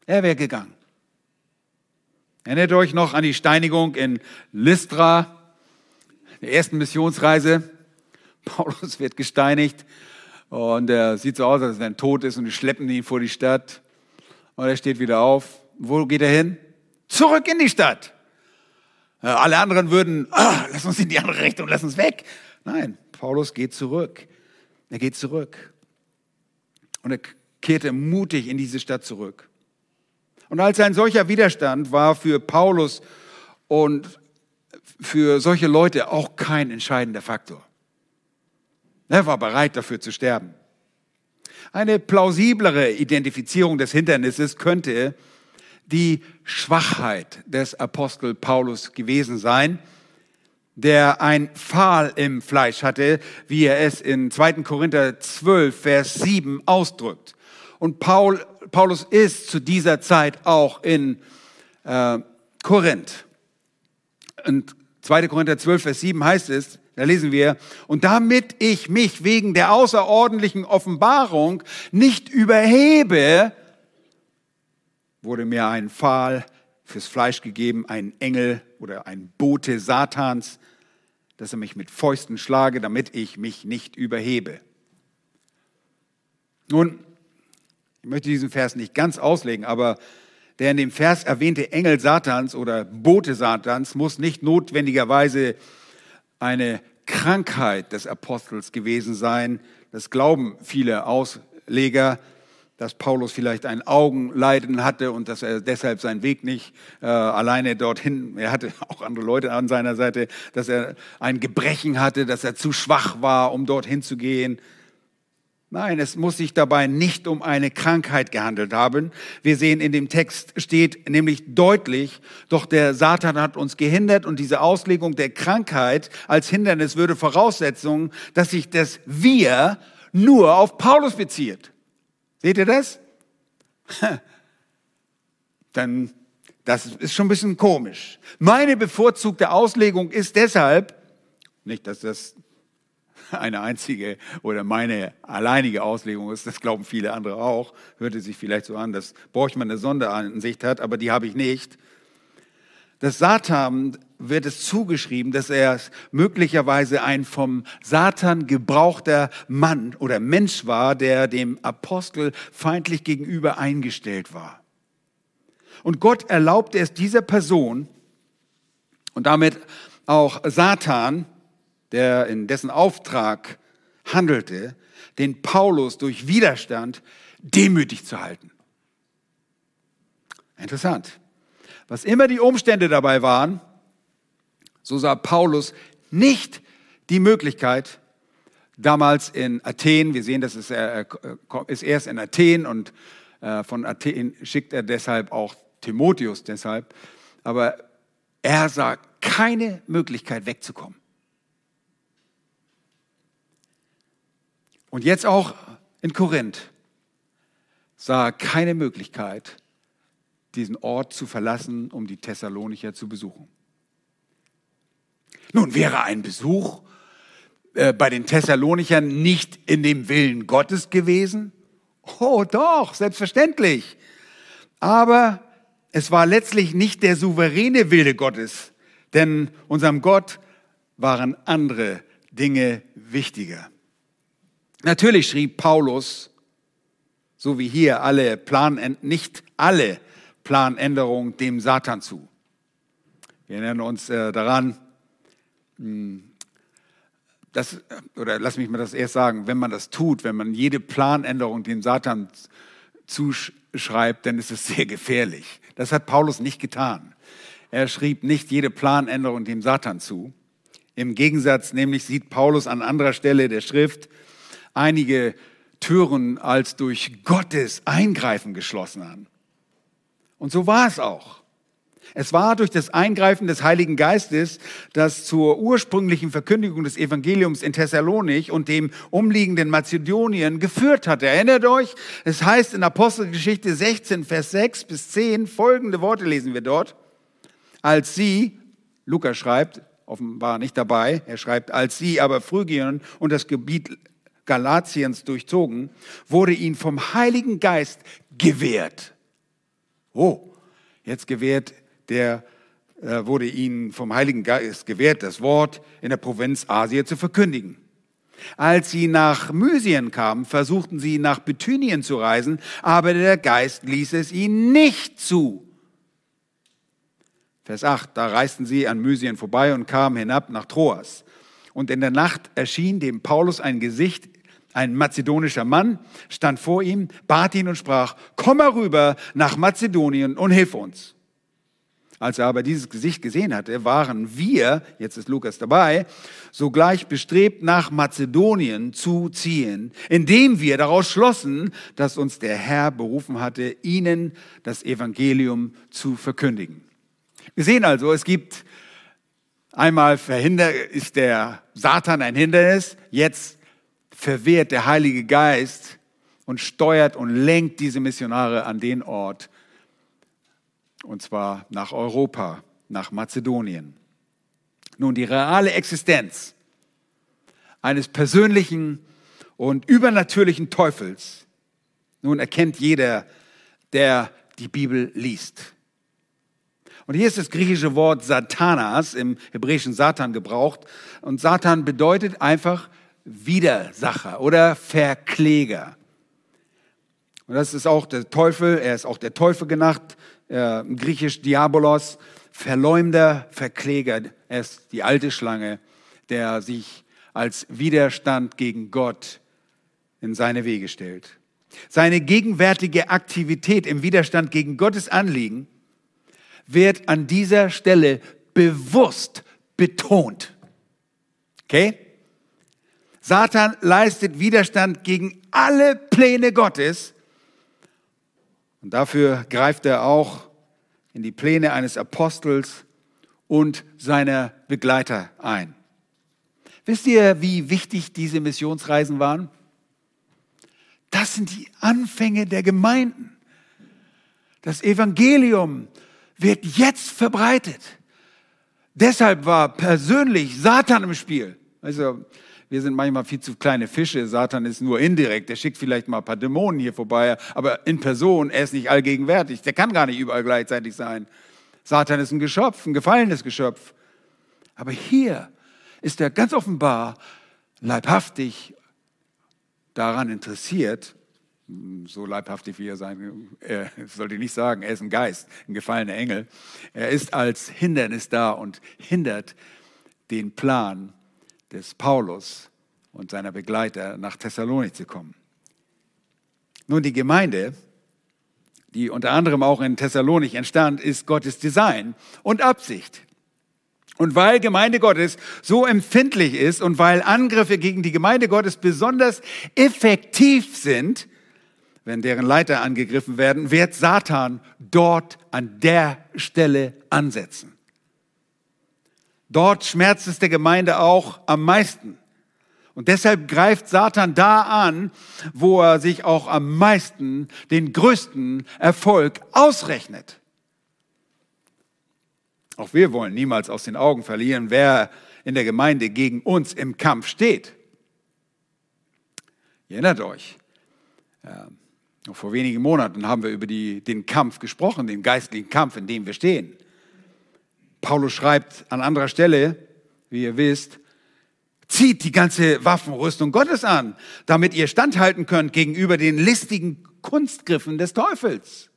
A: Er wäre gegangen. Erinnert euch noch an die Steinigung in Lystra, der ersten Missionsreise. Paulus wird gesteinigt und er sieht so aus, als wenn er tot ist und die schleppen ihn vor die Stadt. Und er steht wieder auf. Wo geht er hin? Zurück in die Stadt. Äh, alle anderen würden, ah, lass uns in die andere Richtung, lass uns weg. Nein, Paulus geht zurück. Er geht zurück. Und er kehrte mutig in diese Stadt zurück. Und als ein solcher Widerstand war für Paulus und für solche Leute auch kein entscheidender Faktor. Er war bereit dafür zu sterben. Eine plausiblere Identifizierung des Hindernisses könnte die Schwachheit des Apostel Paulus gewesen sein, der ein Pfahl im Fleisch hatte, wie er es in 2. Korinther 12, Vers 7 ausdrückt. Und Paul, Paulus ist zu dieser Zeit auch in äh, Korinth. Und 2. Korinther 12, Vers 7 heißt es, da lesen wir, und damit ich mich wegen der außerordentlichen Offenbarung nicht überhebe, wurde mir ein Pfahl fürs Fleisch gegeben, ein Engel oder ein Bote Satans, dass er mich mit Fäusten schlage, damit ich mich nicht überhebe. Nun, ich möchte diesen Vers nicht ganz auslegen, aber der in dem Vers erwähnte Engel Satans oder Bote Satans muss nicht notwendigerweise eine Krankheit des Apostels gewesen sein. Das glauben viele Ausleger, dass Paulus vielleicht ein Augenleiden hatte und dass er deshalb seinen Weg nicht äh, alleine dorthin, er hatte auch andere Leute an seiner Seite, dass er ein Gebrechen hatte, dass er zu schwach war, um dorthin zu gehen. Nein, es muss sich dabei nicht um eine Krankheit gehandelt haben. Wir sehen in dem Text steht nämlich deutlich, doch der Satan hat uns gehindert und diese Auslegung der Krankheit als Hindernis würde Voraussetzung, dass sich das Wir nur auf Paulus bezieht. Seht ihr das? Dann, das ist schon ein bisschen komisch. Meine bevorzugte Auslegung ist deshalb, nicht, dass das eine einzige oder meine alleinige Auslegung ist, das glauben viele andere auch, hörte sich vielleicht so an, dass Borchmann eine Sonderansicht hat, aber die habe ich nicht. Das Satan wird es zugeschrieben, dass er möglicherweise ein vom Satan gebrauchter Mann oder Mensch war, der dem Apostel feindlich gegenüber eingestellt war. Und Gott erlaubte es dieser Person und damit auch Satan, der in dessen Auftrag handelte, den Paulus durch Widerstand demütig zu halten. Interessant. Was immer die Umstände dabei waren, so sah Paulus nicht die Möglichkeit, damals in Athen, wir sehen, das ist, er ist erst in Athen und äh, von Athen schickt er deshalb auch Timotheus deshalb, aber er sah keine Möglichkeit wegzukommen. Und jetzt auch in Korinth sah er keine Möglichkeit, diesen Ort zu verlassen, um die Thessalonicher zu besuchen. Nun wäre ein Besuch äh, bei den Thessalonichern nicht in dem Willen Gottes gewesen? Oh doch, selbstverständlich. Aber es war letztlich nicht der souveräne Wille Gottes, denn unserem Gott waren andere Dinge wichtiger. Natürlich schrieb Paulus, so wie hier alle Plan, nicht alle Planänderungen dem Satan zu. Wir erinnern uns äh, daran, das, oder lass mich mal das erst sagen, wenn man das tut, wenn man jede Planänderung dem Satan zuschreibt, dann ist es sehr gefährlich. Das hat Paulus nicht getan. Er schrieb nicht jede Planänderung dem Satan zu. Im Gegensatz nämlich sieht Paulus an anderer Stelle der Schrift einige Türen als durch Gottes Eingreifen geschlossen an. Und so war es auch. Es war durch das Eingreifen des Heiligen Geistes, das zur ursprünglichen Verkündigung des Evangeliums in Thessalonik und dem umliegenden Mazedonien geführt hat. Erinnert euch, es heißt in Apostelgeschichte 16, Vers 6 bis 10, folgende Worte lesen wir dort. Als sie, Lukas schreibt, offenbar nicht dabei, er schreibt, als sie aber Phrygien und das Gebiet Galatiens durchzogen, wurde ihnen vom Heiligen Geist gewährt. Oh, jetzt gewährt der äh, wurde ihnen vom Heiligen Geist gewährt, das Wort in der Provinz Asia zu verkündigen. Als sie nach Mysien kamen, versuchten sie nach Bithynien zu reisen, aber der Geist ließ es ihnen nicht zu. Vers 8, da reisten sie an Mysien vorbei und kamen hinab nach Troas. Und in der Nacht erschien dem Paulus ein Gesicht, ein mazedonischer Mann, stand vor ihm, bat ihn und sprach, komm herüber nach Mazedonien und hilf uns. Als er aber dieses Gesicht gesehen hatte, waren wir, jetzt ist Lukas dabei, sogleich bestrebt, nach Mazedonien zu ziehen, indem wir daraus schlossen, dass uns der Herr berufen hatte, ihnen das Evangelium zu verkündigen. Wir sehen also, es gibt einmal verhindert, ist der Satan ein Hindernis, jetzt verwehrt der Heilige Geist und steuert und lenkt diese Missionare an den Ort, und zwar nach Europa, nach Mazedonien. Nun, die reale Existenz eines persönlichen und übernatürlichen Teufels, nun erkennt jeder, der die Bibel liest. Und hier ist das griechische Wort Satanas, im hebräischen Satan gebraucht. Und Satan bedeutet einfach Widersacher oder Verkläger. Und das ist auch der Teufel, er ist auch der Teufel genannt, äh, griechisch Diabolos, Verleumder, Verkläger. Er ist die alte Schlange, der sich als Widerstand gegen Gott in seine Wege stellt. Seine gegenwärtige Aktivität im Widerstand gegen Gottes Anliegen wird an dieser Stelle bewusst betont. Okay? Satan leistet Widerstand gegen alle Pläne Gottes und dafür greift er auch in die Pläne eines Apostels und seiner Begleiter ein. Wisst ihr, wie wichtig diese Missionsreisen waren? Das sind die Anfänge der Gemeinden. Das Evangelium wird jetzt verbreitet. Deshalb war persönlich Satan im Spiel. Also wir sind manchmal viel zu kleine Fische. Satan ist nur indirekt. Der schickt vielleicht mal ein paar Dämonen hier vorbei, aber in Person, er ist nicht allgegenwärtig. Der kann gar nicht überall gleichzeitig sein. Satan ist ein Geschöpf, ein gefallenes Geschöpf. Aber hier ist er ganz offenbar leibhaftig daran interessiert, so leibhaftig wie er sein, er sollte nicht sagen, er ist ein Geist, ein gefallener Engel. Er ist als Hindernis da und hindert den Plan des Paulus und seiner Begleiter nach Thessalonik zu kommen. Nun, die Gemeinde die unter anderem auch in Thessalonik entstand, ist Gottes Design und Absicht. Und weil Gemeinde Gottes so empfindlich ist und weil Angriffe gegen die Gemeinde Gottes besonders effektiv sind, wenn deren Leiter angegriffen werden, wird Satan dort an der Stelle ansetzen. Dort schmerzt es der Gemeinde auch am meisten. Und deshalb greift Satan da an, wo er sich auch am meisten den größten Erfolg ausrechnet. Auch wir wollen niemals aus den Augen verlieren, wer in der Gemeinde gegen uns im Kampf steht. Ihr erinnert euch, ja, vor wenigen Monaten haben wir über die, den Kampf gesprochen, den geistlichen Kampf, in dem wir stehen. Paulus schreibt an anderer Stelle, wie ihr wisst, zieht die ganze Waffenrüstung Gottes an, damit ihr standhalten könnt gegenüber den listigen Kunstgriffen des Teufels.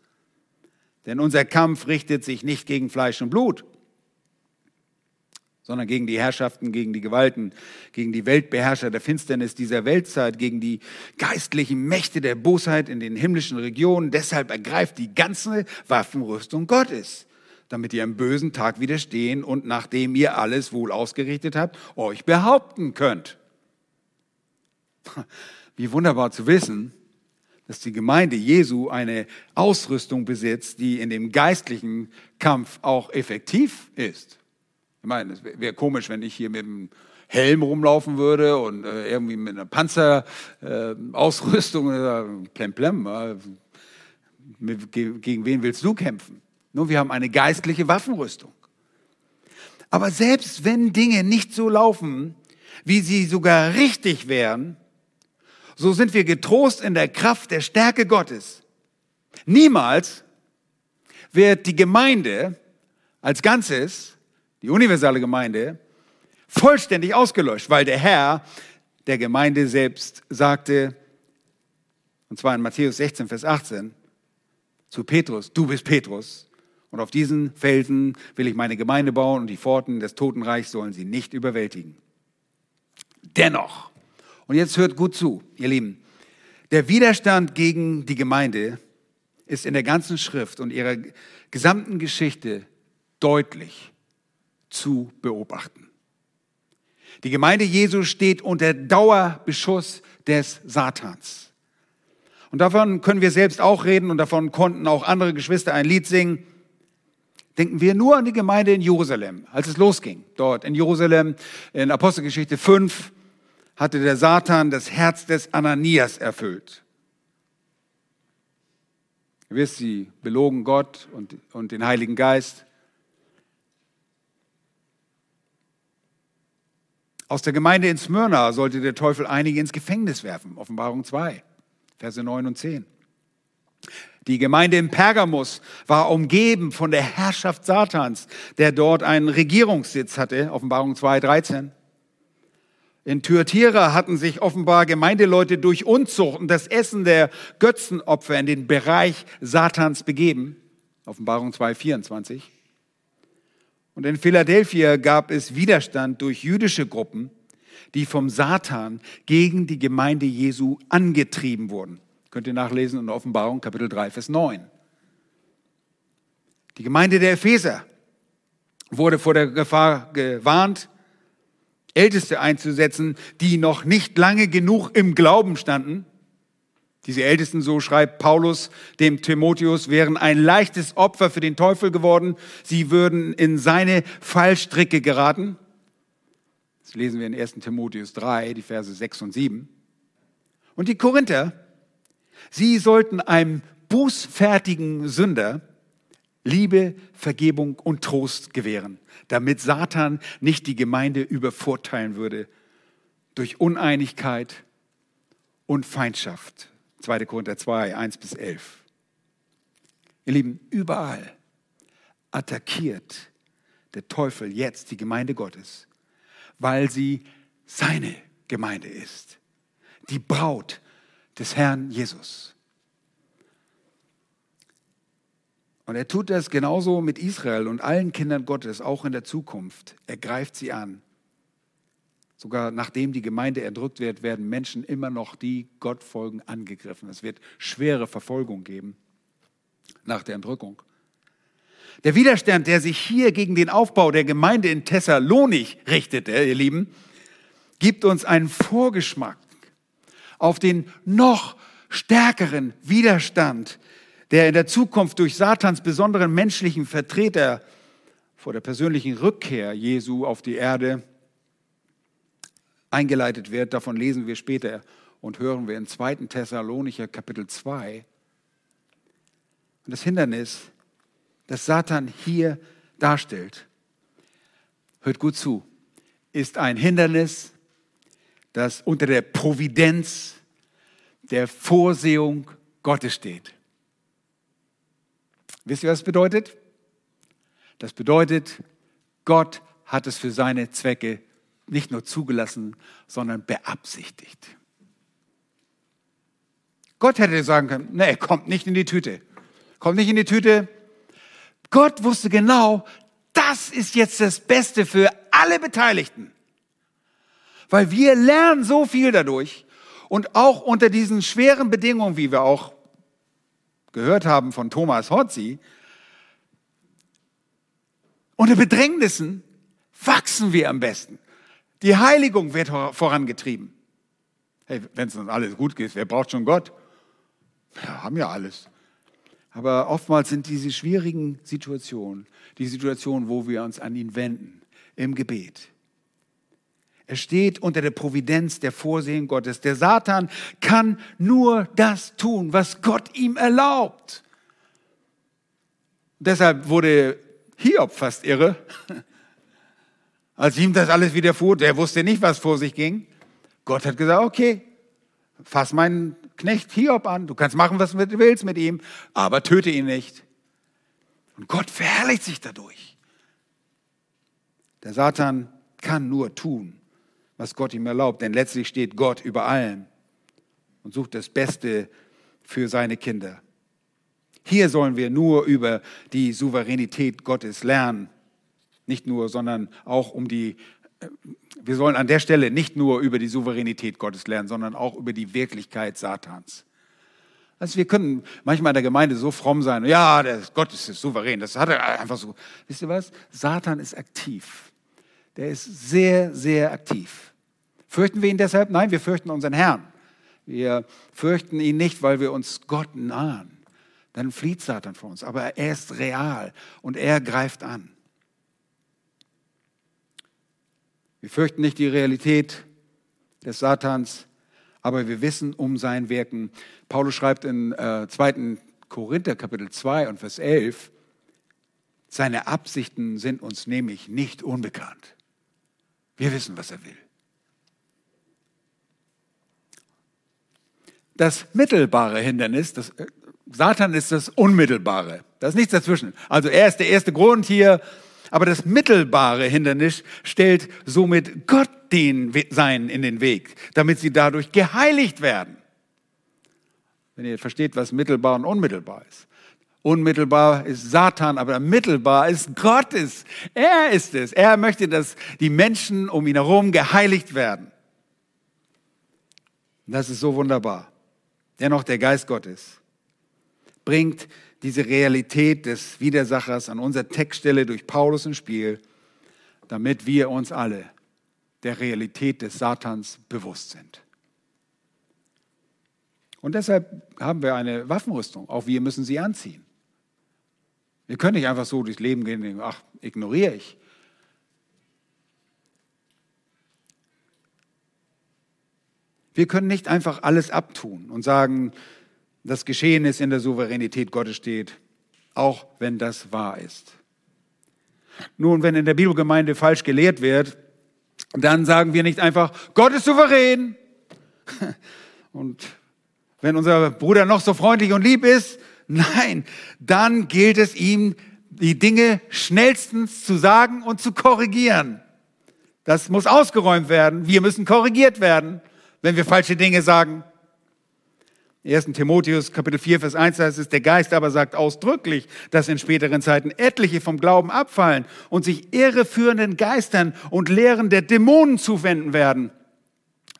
A: Denn unser Kampf richtet sich nicht gegen Fleisch und Blut, sondern gegen die Herrschaften, gegen die Gewalten, gegen die Weltbeherrscher der Finsternis dieser Weltzeit, gegen die geistlichen Mächte der Bosheit in den himmlischen Regionen. Deshalb ergreift die ganze Waffenrüstung Gottes, damit ihr am bösen Tag widerstehen und nachdem ihr alles wohl ausgerichtet habt, euch behaupten könnt. Wie wunderbar zu wissen, dass die Gemeinde Jesu eine Ausrüstung besitzt, die in dem geistlichen Kampf auch effektiv ist. Ich meine, es wäre komisch, wenn ich hier mit dem Helm rumlaufen würde und äh, irgendwie mit einer Panzerausrüstung, äh, plem Äh, gegen wen willst du kämpfen? Nur wir haben eine geistliche Waffenrüstung. Aber selbst wenn Dinge nicht so laufen, wie sie sogar richtig wären, so sind wir getrost in der Kraft der Stärke Gottes. Niemals wird die Gemeinde als Ganzes die universale Gemeinde, vollständig ausgelöscht, weil der Herr der Gemeinde selbst sagte, und zwar in Matthäus 16, Vers 18, zu Petrus, du bist Petrus, und auf diesen Felsen will ich meine Gemeinde bauen und die Pforten des Totenreichs sollen sie nicht überwältigen. Dennoch, und jetzt hört gut zu, ihr Lieben, der Widerstand gegen die Gemeinde ist in der ganzen Schrift und ihrer gesamten Geschichte deutlich zu beobachten. Die Gemeinde Jesu steht unter Dauerbeschuss des Satans. Und davon können wir selbst auch reden und davon konnten auch andere Geschwister ein Lied singen. Denken wir nur an die Gemeinde in Jerusalem, als es losging. Dort in Jerusalem, in Apostelgeschichte 5, hatte der Satan das Herz des Ananias erfüllt. Ihr wisst, sie belogen Gott und, und den Heiligen Geist. Aus der Gemeinde in Smyrna sollte der Teufel einige ins Gefängnis werfen. Offenbarung 2, Verse 9 und 10. Die Gemeinde in Pergamus war umgeben von der Herrschaft Satans, der dort einen Regierungssitz hatte. Offenbarung 2, 13. In Thyatira hatten sich offenbar Gemeindeleute durch Unzucht und das Essen der Götzenopfer in den Bereich Satans begeben. Offenbarung 2, 24. Und in Philadelphia gab es Widerstand durch jüdische Gruppen, die vom Satan gegen die Gemeinde Jesu angetrieben wurden. Könnt ihr nachlesen in Offenbarung Kapitel 3, Vers 9. Die Gemeinde der Epheser wurde vor der Gefahr gewarnt, Älteste einzusetzen, die noch nicht lange genug im Glauben standen, diese Ältesten, so schreibt Paulus dem Timotheus, wären ein leichtes Opfer für den Teufel geworden. Sie würden in seine Fallstricke geraten. Das lesen wir in 1 Timotheus 3, die Verse 6 und 7. Und die Korinther, sie sollten einem bußfertigen Sünder Liebe, Vergebung und Trost gewähren, damit Satan nicht die Gemeinde übervorteilen würde durch Uneinigkeit und Feindschaft. 2. Korinther 2, 1 bis 11. Ihr Lieben, überall attackiert der Teufel jetzt die Gemeinde Gottes, weil sie seine Gemeinde ist, die Braut des Herrn Jesus. Und er tut das genauso mit Israel und allen Kindern Gottes, auch in der Zukunft. Er greift sie an Sogar nachdem die Gemeinde erdrückt wird, werden Menschen immer noch, die Gott folgen, angegriffen. Es wird schwere Verfolgung geben. nach der Entrückung. Der Widerstand, der sich hier gegen den Aufbau der Gemeinde in Thessalonik richtete, ihr Lieben, gibt uns einen Vorgeschmack auf den noch stärkeren Widerstand, der in der Zukunft durch Satans besonderen menschlichen Vertreter vor der persönlichen Rückkehr Jesu auf die Erde eingeleitet wird. Davon lesen wir später und hören wir in 2. Thessalonicher Kapitel 2. Und das Hindernis, das Satan hier darstellt, hört gut zu, ist ein Hindernis, das unter der Providenz der Vorsehung Gottes steht. Wisst ihr, was das bedeutet? Das bedeutet, Gott hat es für seine Zwecke nicht nur zugelassen, sondern beabsichtigt. Gott hätte sagen können, nee, kommt nicht in die Tüte. Kommt nicht in die Tüte. Gott wusste genau, das ist jetzt das Beste für alle Beteiligten. Weil wir lernen so viel dadurch und auch unter diesen schweren Bedingungen, wie wir auch gehört haben von Thomas Hotzi, unter Bedrängnissen wachsen wir am besten. Die Heiligung wird vorangetrieben. Hey, wenn es uns alles gut geht, wer braucht schon Gott? Wir haben ja alles. Aber oftmals sind diese schwierigen Situationen die Situationen, wo wir uns an ihn wenden, im Gebet. Er steht unter der Providenz der Vorsehen Gottes. Der Satan kann nur das tun, was Gott ihm erlaubt. Deshalb wurde Hiob fast irre, als ihm das alles widerfuhr. Der wusste nicht, was vor sich ging. Gott hat gesagt, okay, fass meinen Knecht Hiob an. Du kannst machen, was du willst mit ihm, aber töte ihn nicht. Und Gott verherrlicht sich dadurch. Der Satan kann nur tun, was Gott ihm erlaubt, denn letztlich steht Gott über allem und sucht das Beste für seine Kinder. Hier sollen wir nur über die Souveränität Gottes lernen. Nicht nur, sondern auch um die, äh, wir sollen an der Stelle nicht nur über die Souveränität Gottes lernen, sondern auch über die Wirklichkeit Satans. Also wir können manchmal in der Gemeinde so fromm sein, ja, Gott ist souverän, das hat er einfach so. Wisst ihr was? Satan ist aktiv. Der ist sehr, sehr aktiv. Fürchten wir ihn deshalb? Nein, wir fürchten unseren Herrn. Wir fürchten ihn nicht, weil wir uns Gott nahen. Dann flieht Satan vor uns. Aber er ist real und er greift an. Wir fürchten nicht die Realität des Satans, aber wir wissen um sein Wirken. Paulus schreibt in äh, 2. Korinther Kapitel 2 und Vers 11, seine Absichten sind uns nämlich nicht unbekannt. Wir wissen, was er will. Das mittelbare Hindernis, das, äh, Satan ist das Unmittelbare. Da ist nichts dazwischen. Also er ist der erste Grund hier, aber das mittelbare Hindernis stellt somit Gott den Sein in den Weg, damit sie dadurch geheiligt werden. Wenn ihr versteht, was mittelbar und unmittelbar ist. Unmittelbar ist Satan, aber mittelbar ist Gottes. Er ist es. Er möchte, dass die Menschen um ihn herum geheiligt werden. Das ist so wunderbar. Dennoch der Geist Gottes bringt diese Realität des Widersachers an unserer Textstelle durch Paulus ins Spiel, damit wir uns alle der Realität des Satans bewusst sind. Und deshalb haben wir eine Waffenrüstung. Auch wir müssen sie anziehen. Wir können nicht einfach so durchs Leben gehen ach, ignoriere ich. Wir können nicht einfach alles abtun und sagen, das Geschehen ist in der Souveränität Gottes steht, auch wenn das wahr ist. Nun, wenn in der Bibelgemeinde falsch gelehrt wird, dann sagen wir nicht einfach, Gott ist souverän. Und wenn unser Bruder noch so freundlich und lieb ist, nein, dann gilt es ihm, die Dinge schnellstens zu sagen und zu korrigieren. Das muss ausgeräumt werden. Wir müssen korrigiert werden wenn wir falsche Dinge sagen. 1. Timotheus Kapitel 4, Vers 1 heißt es, der Geist aber sagt ausdrücklich, dass in späteren Zeiten etliche vom Glauben abfallen und sich irreführenden Geistern und Lehren der Dämonen zuwenden werden.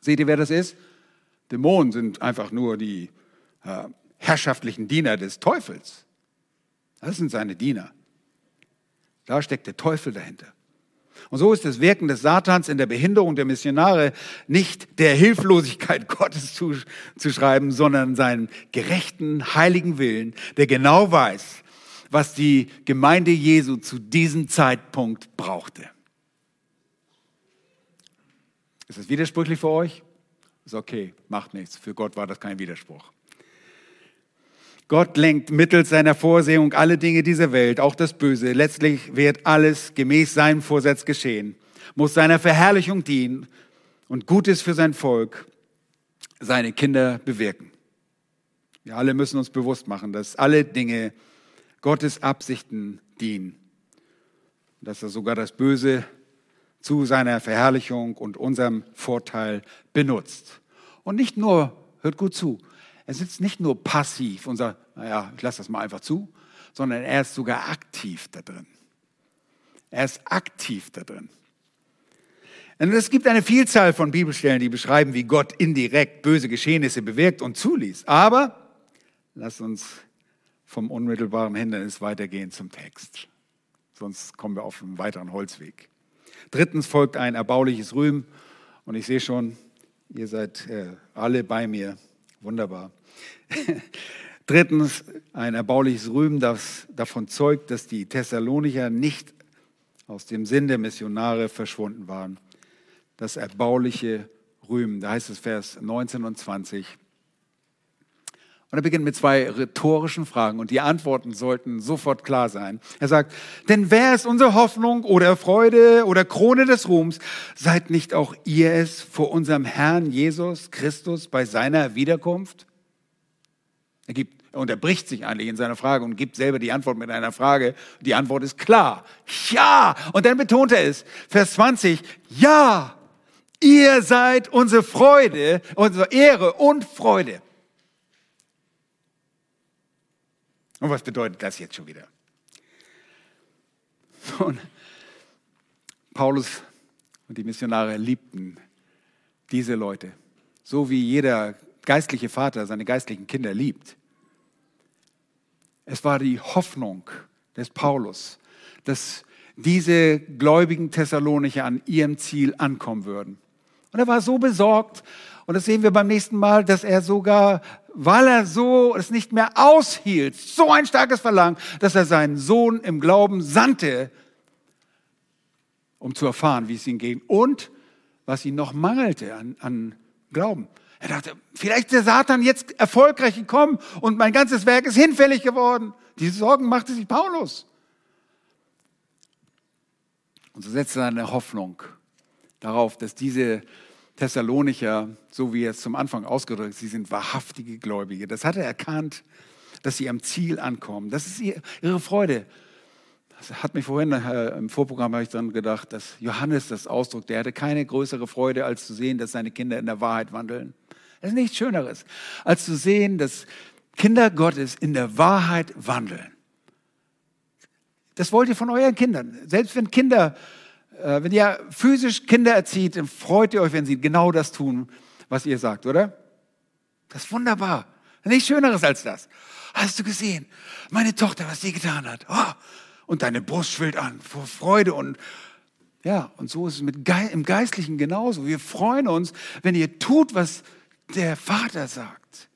A: Seht ihr, wer das ist? Dämonen sind einfach nur die äh, herrschaftlichen Diener des Teufels. Das sind seine Diener. Da steckt der Teufel dahinter. Und so ist das Wirken des Satans in der Behinderung der Missionare nicht der Hilflosigkeit Gottes zu, zu schreiben, sondern seinen gerechten, heiligen Willen, der genau weiß, was die Gemeinde Jesu zu diesem Zeitpunkt brauchte. Ist das widersprüchlich für euch? Ist okay, macht nichts. Für Gott war das kein Widerspruch. Gott lenkt mittels seiner Vorsehung alle Dinge dieser Welt, auch das Böse. Letztlich wird alles gemäß seinem Vorsatz geschehen, muss seiner Verherrlichung dienen und Gutes für sein Volk, seine Kinder bewirken. Wir alle müssen uns bewusst machen, dass alle Dinge Gottes Absichten dienen, dass er sogar das Böse zu seiner Verherrlichung und unserem Vorteil benutzt. Und nicht nur, hört gut zu, er sitzt nicht nur passiv und sagt, naja, ich lasse das mal einfach zu, sondern er ist sogar aktiv da drin. Er ist aktiv da drin. Und es gibt eine Vielzahl von Bibelstellen, die beschreiben, wie Gott indirekt böse Geschehnisse bewirkt und zuließ. Aber lass uns vom unmittelbaren Hindernis weitergehen zum Text. Sonst kommen wir auf einen weiteren Holzweg. Drittens folgt ein erbauliches Rühmen. Und ich sehe schon, ihr seid äh, alle bei mir. Wunderbar. Drittens ein erbauliches Rühmen, das davon zeugt, dass die Thessalonicher nicht aus dem Sinn der Missionare verschwunden waren. Das erbauliche Rühmen, da heißt es Vers 19 und 20. Und er beginnt mit zwei rhetorischen Fragen und die Antworten sollten sofort klar sein. Er sagt, denn wer ist unsere Hoffnung oder Freude oder Krone des Ruhms? Seid nicht auch ihr es vor unserem Herrn Jesus Christus bei seiner Wiederkunft? Er gibt, er unterbricht sich eigentlich in seiner Frage und gibt selber die Antwort mit einer Frage. Die Antwort ist klar. Ja. Und dann betont er es. Vers 20. Ja. Ihr seid unsere Freude, unsere Ehre und Freude. Und was bedeutet das jetzt schon wieder? Und Paulus und die Missionare liebten diese Leute, so wie jeder geistliche Vater seine geistlichen Kinder liebt. Es war die Hoffnung des Paulus, dass diese gläubigen Thessalonicher an ihrem Ziel ankommen würden. Und er war so besorgt, und das sehen wir beim nächsten Mal, dass er sogar weil er so es nicht mehr aushielt, so ein starkes Verlangen, dass er seinen Sohn im Glauben sandte, um zu erfahren, wie es ihm ging und was ihm noch mangelte an, an Glauben. Er dachte, vielleicht ist der Satan jetzt erfolgreich gekommen und mein ganzes Werk ist hinfällig geworden. Diese Sorgen machte sich Paulus. Und so setzte er eine Hoffnung darauf, dass diese Thessalonicher, so wie er es zum Anfang ausgedrückt sie sind wahrhaftige Gläubige. Das hat er erkannt, dass sie am Ziel ankommen. Das ist ihre Freude. Das hat mich vorhin äh, im Vorprogramm habe ich dann gedacht, dass Johannes das Ausdruck, der hatte keine größere Freude, als zu sehen, dass seine Kinder in der Wahrheit wandeln. Das ist nichts Schöneres, als zu sehen, dass Kinder Gottes in der Wahrheit wandeln. Das wollt ihr von euren Kindern. Selbst wenn Kinder äh, wenn ihr physisch Kinder erzieht, dann freut ihr euch, wenn sie genau das tun, was ihr sagt, oder? Das ist wunderbar. Nichts Schöneres als das. Hast du gesehen, meine Tochter, was sie getan hat? Oh, und deine Brust schwillt an vor Freude und ja, und so ist es mit Ge im Geistlichen genauso. Wir freuen uns, wenn ihr tut, was der Vater sagt.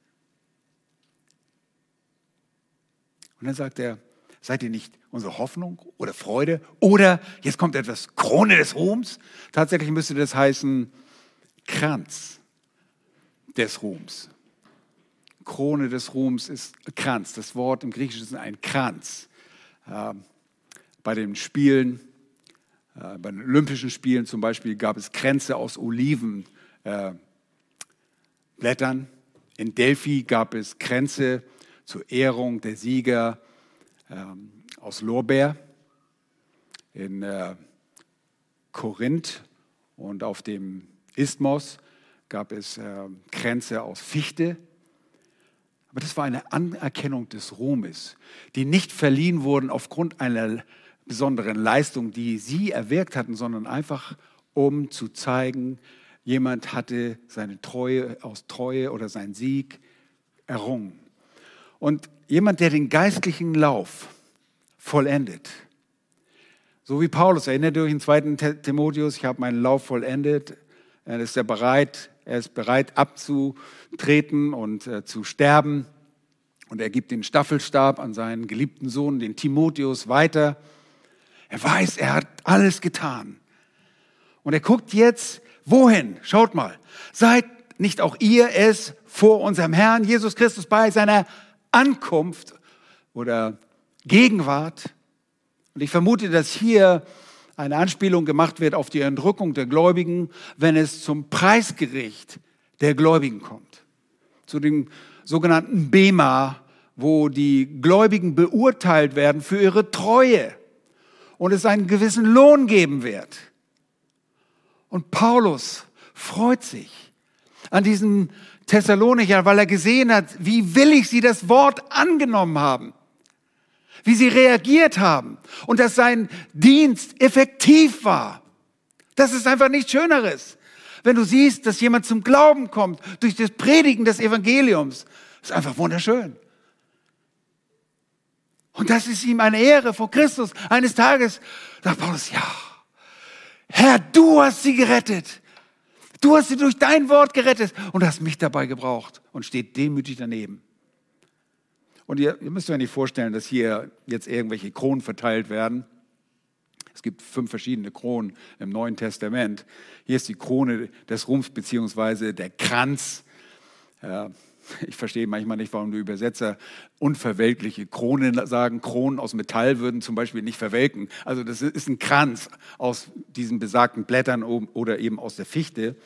A: Und dann sagt er, Seid ihr nicht unsere Hoffnung oder Freude? Oder, jetzt kommt etwas, Krone des Ruhms? Tatsächlich müsste das heißen Kranz des Ruhms. Krone des Ruhms ist Kranz. Das Wort im Griechischen ist ein Kranz. Äh, bei den Spielen, äh, bei den Olympischen Spielen zum Beispiel, gab es Kränze aus Olivenblättern. Äh, In Delphi gab es Kränze zur Ehrung der Sieger ähm, aus Lorbeer in äh, Korinth und auf dem Isthmos gab es äh, Kränze aus Fichte. Aber das war eine Anerkennung des Ruhmes, die nicht verliehen wurden aufgrund einer besonderen Leistung, die sie erwirkt hatten, sondern einfach um zu zeigen, jemand hatte seine Treue aus Treue oder seinen Sieg errungen. Und jemand, der den geistlichen Lauf vollendet. So wie Paulus, erinnert ihr euch im zweiten Timotheus, ich habe meinen Lauf vollendet. Er ist ja bereit, er ist bereit abzutreten und äh, zu sterben. Und er gibt den Staffelstab an seinen geliebten Sohn, den Timotheus, weiter. Er weiß, er hat alles getan. Und er guckt jetzt, wohin? Schaut mal. Seid nicht auch ihr es vor unserem Herrn Jesus Christus bei seiner Ankunft oder Gegenwart. Und ich vermute, dass hier eine Anspielung gemacht wird auf die Entrückung der Gläubigen, wenn es zum Preisgericht der Gläubigen kommt. Zu dem sogenannten Bema, wo die Gläubigen beurteilt werden für ihre Treue und es einen gewissen Lohn geben wird. Und Paulus freut sich an diesen Thessalonicher, weil er gesehen hat, wie willig sie das Wort angenommen haben, wie sie reagiert haben und dass sein Dienst effektiv war. Das ist einfach nichts Schöneres. Wenn du siehst, dass jemand zum Glauben kommt durch das Predigen des Evangeliums, ist einfach wunderschön. Und das ist ihm eine Ehre vor Christus. Eines Tages sagt Paulus, ja, Herr, du hast sie gerettet. Du hast sie durch dein Wort gerettet und hast mich dabei gebraucht und steht demütig daneben. Und ihr, ihr müsst euch nicht vorstellen, dass hier jetzt irgendwelche Kronen verteilt werden. Es gibt fünf verschiedene Kronen im Neuen Testament. Hier ist die Krone des Ruhms beziehungsweise der Kranz. Ja, ich verstehe manchmal nicht, warum die Übersetzer unverwelkliche Kronen sagen. Kronen aus Metall würden zum Beispiel nicht verwelken. Also das ist ein Kranz aus diesen besagten Blättern oder eben aus der Fichte.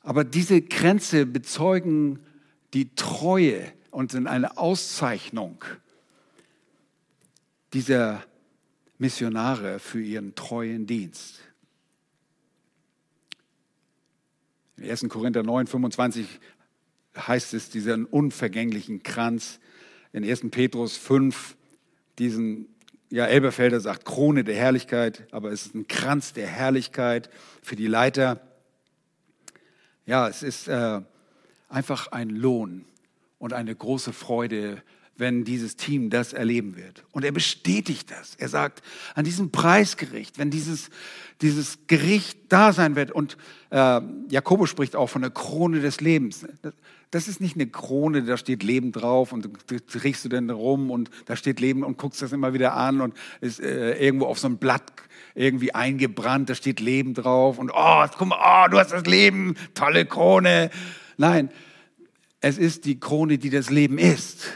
A: Aber diese Kränze bezeugen die Treue und sind eine Auszeichnung dieser Missionare für ihren treuen Dienst. In 1. Korinther 9, 25 heißt es diesen unvergänglichen Kranz. In 1. Petrus 5 diesen, ja, Elberfelder sagt Krone der Herrlichkeit, aber es ist ein Kranz der Herrlichkeit für die Leiter. Ja, es ist äh, einfach ein Lohn und eine große Freude, wenn dieses Team das erleben wird. Und er bestätigt das. Er sagt, an diesem Preisgericht, wenn dieses, dieses Gericht da sein wird, und äh, Jakobus spricht auch von der Krone des Lebens. Das ist nicht eine Krone, da steht Leben drauf und du riechst du denn rum und da steht Leben und guckst das immer wieder an und ist äh, irgendwo auf so einem Blatt irgendwie eingebrannt, da steht Leben drauf und oh, guck mal, oh, du hast das Leben, tolle Krone. Nein, es ist die Krone, die das Leben ist.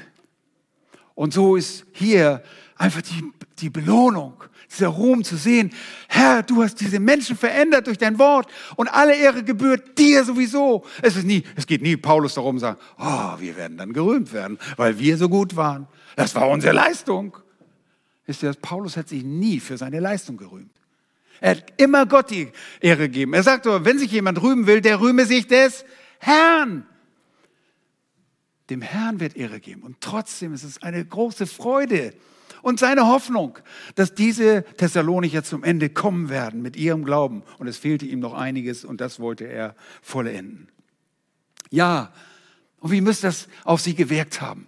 A: Und so ist hier einfach die, die Belohnung, dieser Ruhm zu sehen. Herr, du hast diese Menschen verändert durch dein Wort und alle Ehre gebührt dir sowieso. Es ist nie, es geht nie Paulus darum sagen, oh, wir werden dann gerühmt werden, weil wir so gut waren. Das war unsere Leistung. Wisst ihr, Paulus hat sich nie für seine Leistung gerühmt. Er hat immer Gott die Ehre gegeben. Er sagt aber, wenn sich jemand rühmen will, der rühme sich des Herrn. Dem Herrn wird Ehre geben. Und trotzdem ist es eine große Freude und seine Hoffnung, dass diese Thessalonicher zum Ende kommen werden mit ihrem Glauben. Und es fehlte ihm noch einiges und das wollte er vollenden. Ja, und wie muss das auf sie gewirkt haben?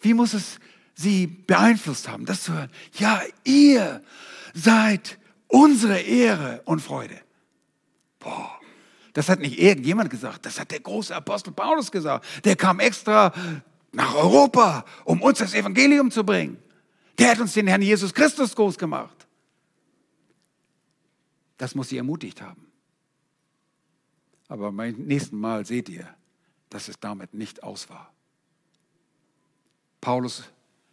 A: Wie muss es sie beeinflusst haben, das zu hören? Ja, ihr seid unsere Ehre und Freude. Boah. Das hat nicht irgendjemand gesagt, das hat der große Apostel Paulus gesagt. Der kam extra nach Europa, um uns das Evangelium zu bringen. Der hat uns den Herrn Jesus Christus groß gemacht. Das muss sie ermutigt haben. Aber beim nächsten Mal seht ihr, dass es damit nicht aus war. Paulus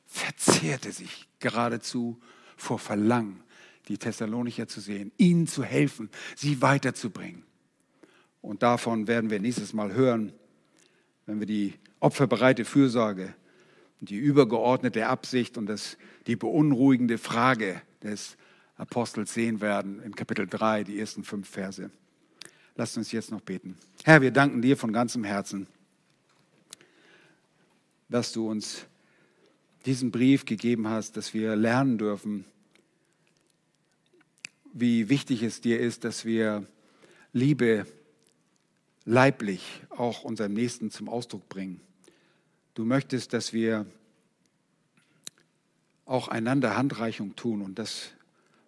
A: verzehrte sich geradezu vor Verlangen, die Thessalonicher zu sehen, ihnen zu helfen, sie weiterzubringen. Und davon werden wir nächstes Mal hören, wenn wir die opferbereite Fürsorge, die übergeordnete Absicht und das, die beunruhigende Frage des Apostels sehen werden in Kapitel 3, die ersten fünf Verse. Lasst uns jetzt noch beten. Herr, wir danken dir von ganzem Herzen, dass du uns diesen Brief gegeben hast, dass wir lernen dürfen, wie wichtig es dir ist, dass wir Liebe leiblich auch unserem Nächsten zum Ausdruck bringen. Du möchtest, dass wir auch einander Handreichung tun. Und das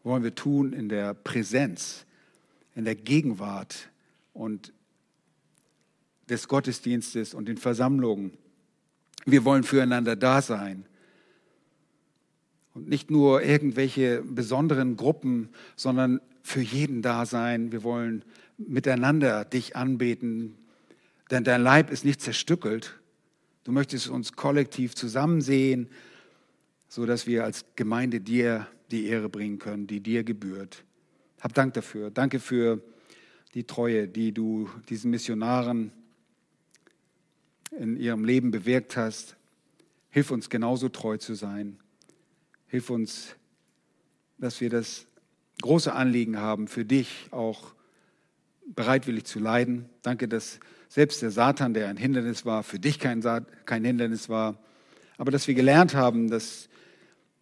A: wollen wir tun in der Präsenz, in der Gegenwart und des Gottesdienstes und den Versammlungen. Wir wollen füreinander da sein. Und nicht nur irgendwelche besonderen Gruppen, sondern für jeden da sein. Wir wollen miteinander dich anbeten, denn dein Leib ist nicht zerstückelt. Du möchtest uns kollektiv zusammen sehen, so dass wir als Gemeinde dir die Ehre bringen können, die dir gebührt. Hab Dank dafür. Danke für die Treue, die du diesen Missionaren in ihrem Leben bewirkt hast. Hilf uns genauso treu zu sein. Hilf uns, dass wir das große Anliegen haben, für dich auch bereitwillig zu leiden. Danke, dass selbst der Satan, der ein Hindernis war, für dich kein, kein Hindernis war. Aber dass wir gelernt haben, dass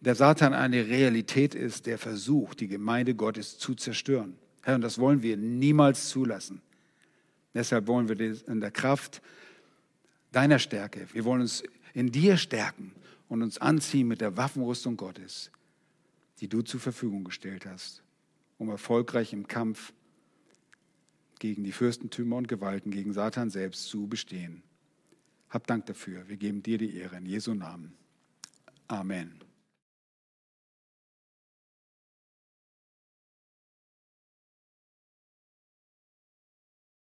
A: der Satan eine Realität ist, der versucht, die Gemeinde Gottes zu zerstören. Herr, und das wollen wir niemals zulassen. Deshalb wollen wir in der Kraft deiner Stärke, wir wollen uns in dir stärken und uns anziehen mit der Waffenrüstung Gottes, die du zur Verfügung gestellt hast, um erfolgreich im Kampf gegen die Fürstentümer und Gewalten, gegen Satan selbst zu bestehen. Hab Dank dafür. Wir geben dir die Ehre in Jesu Namen. Amen.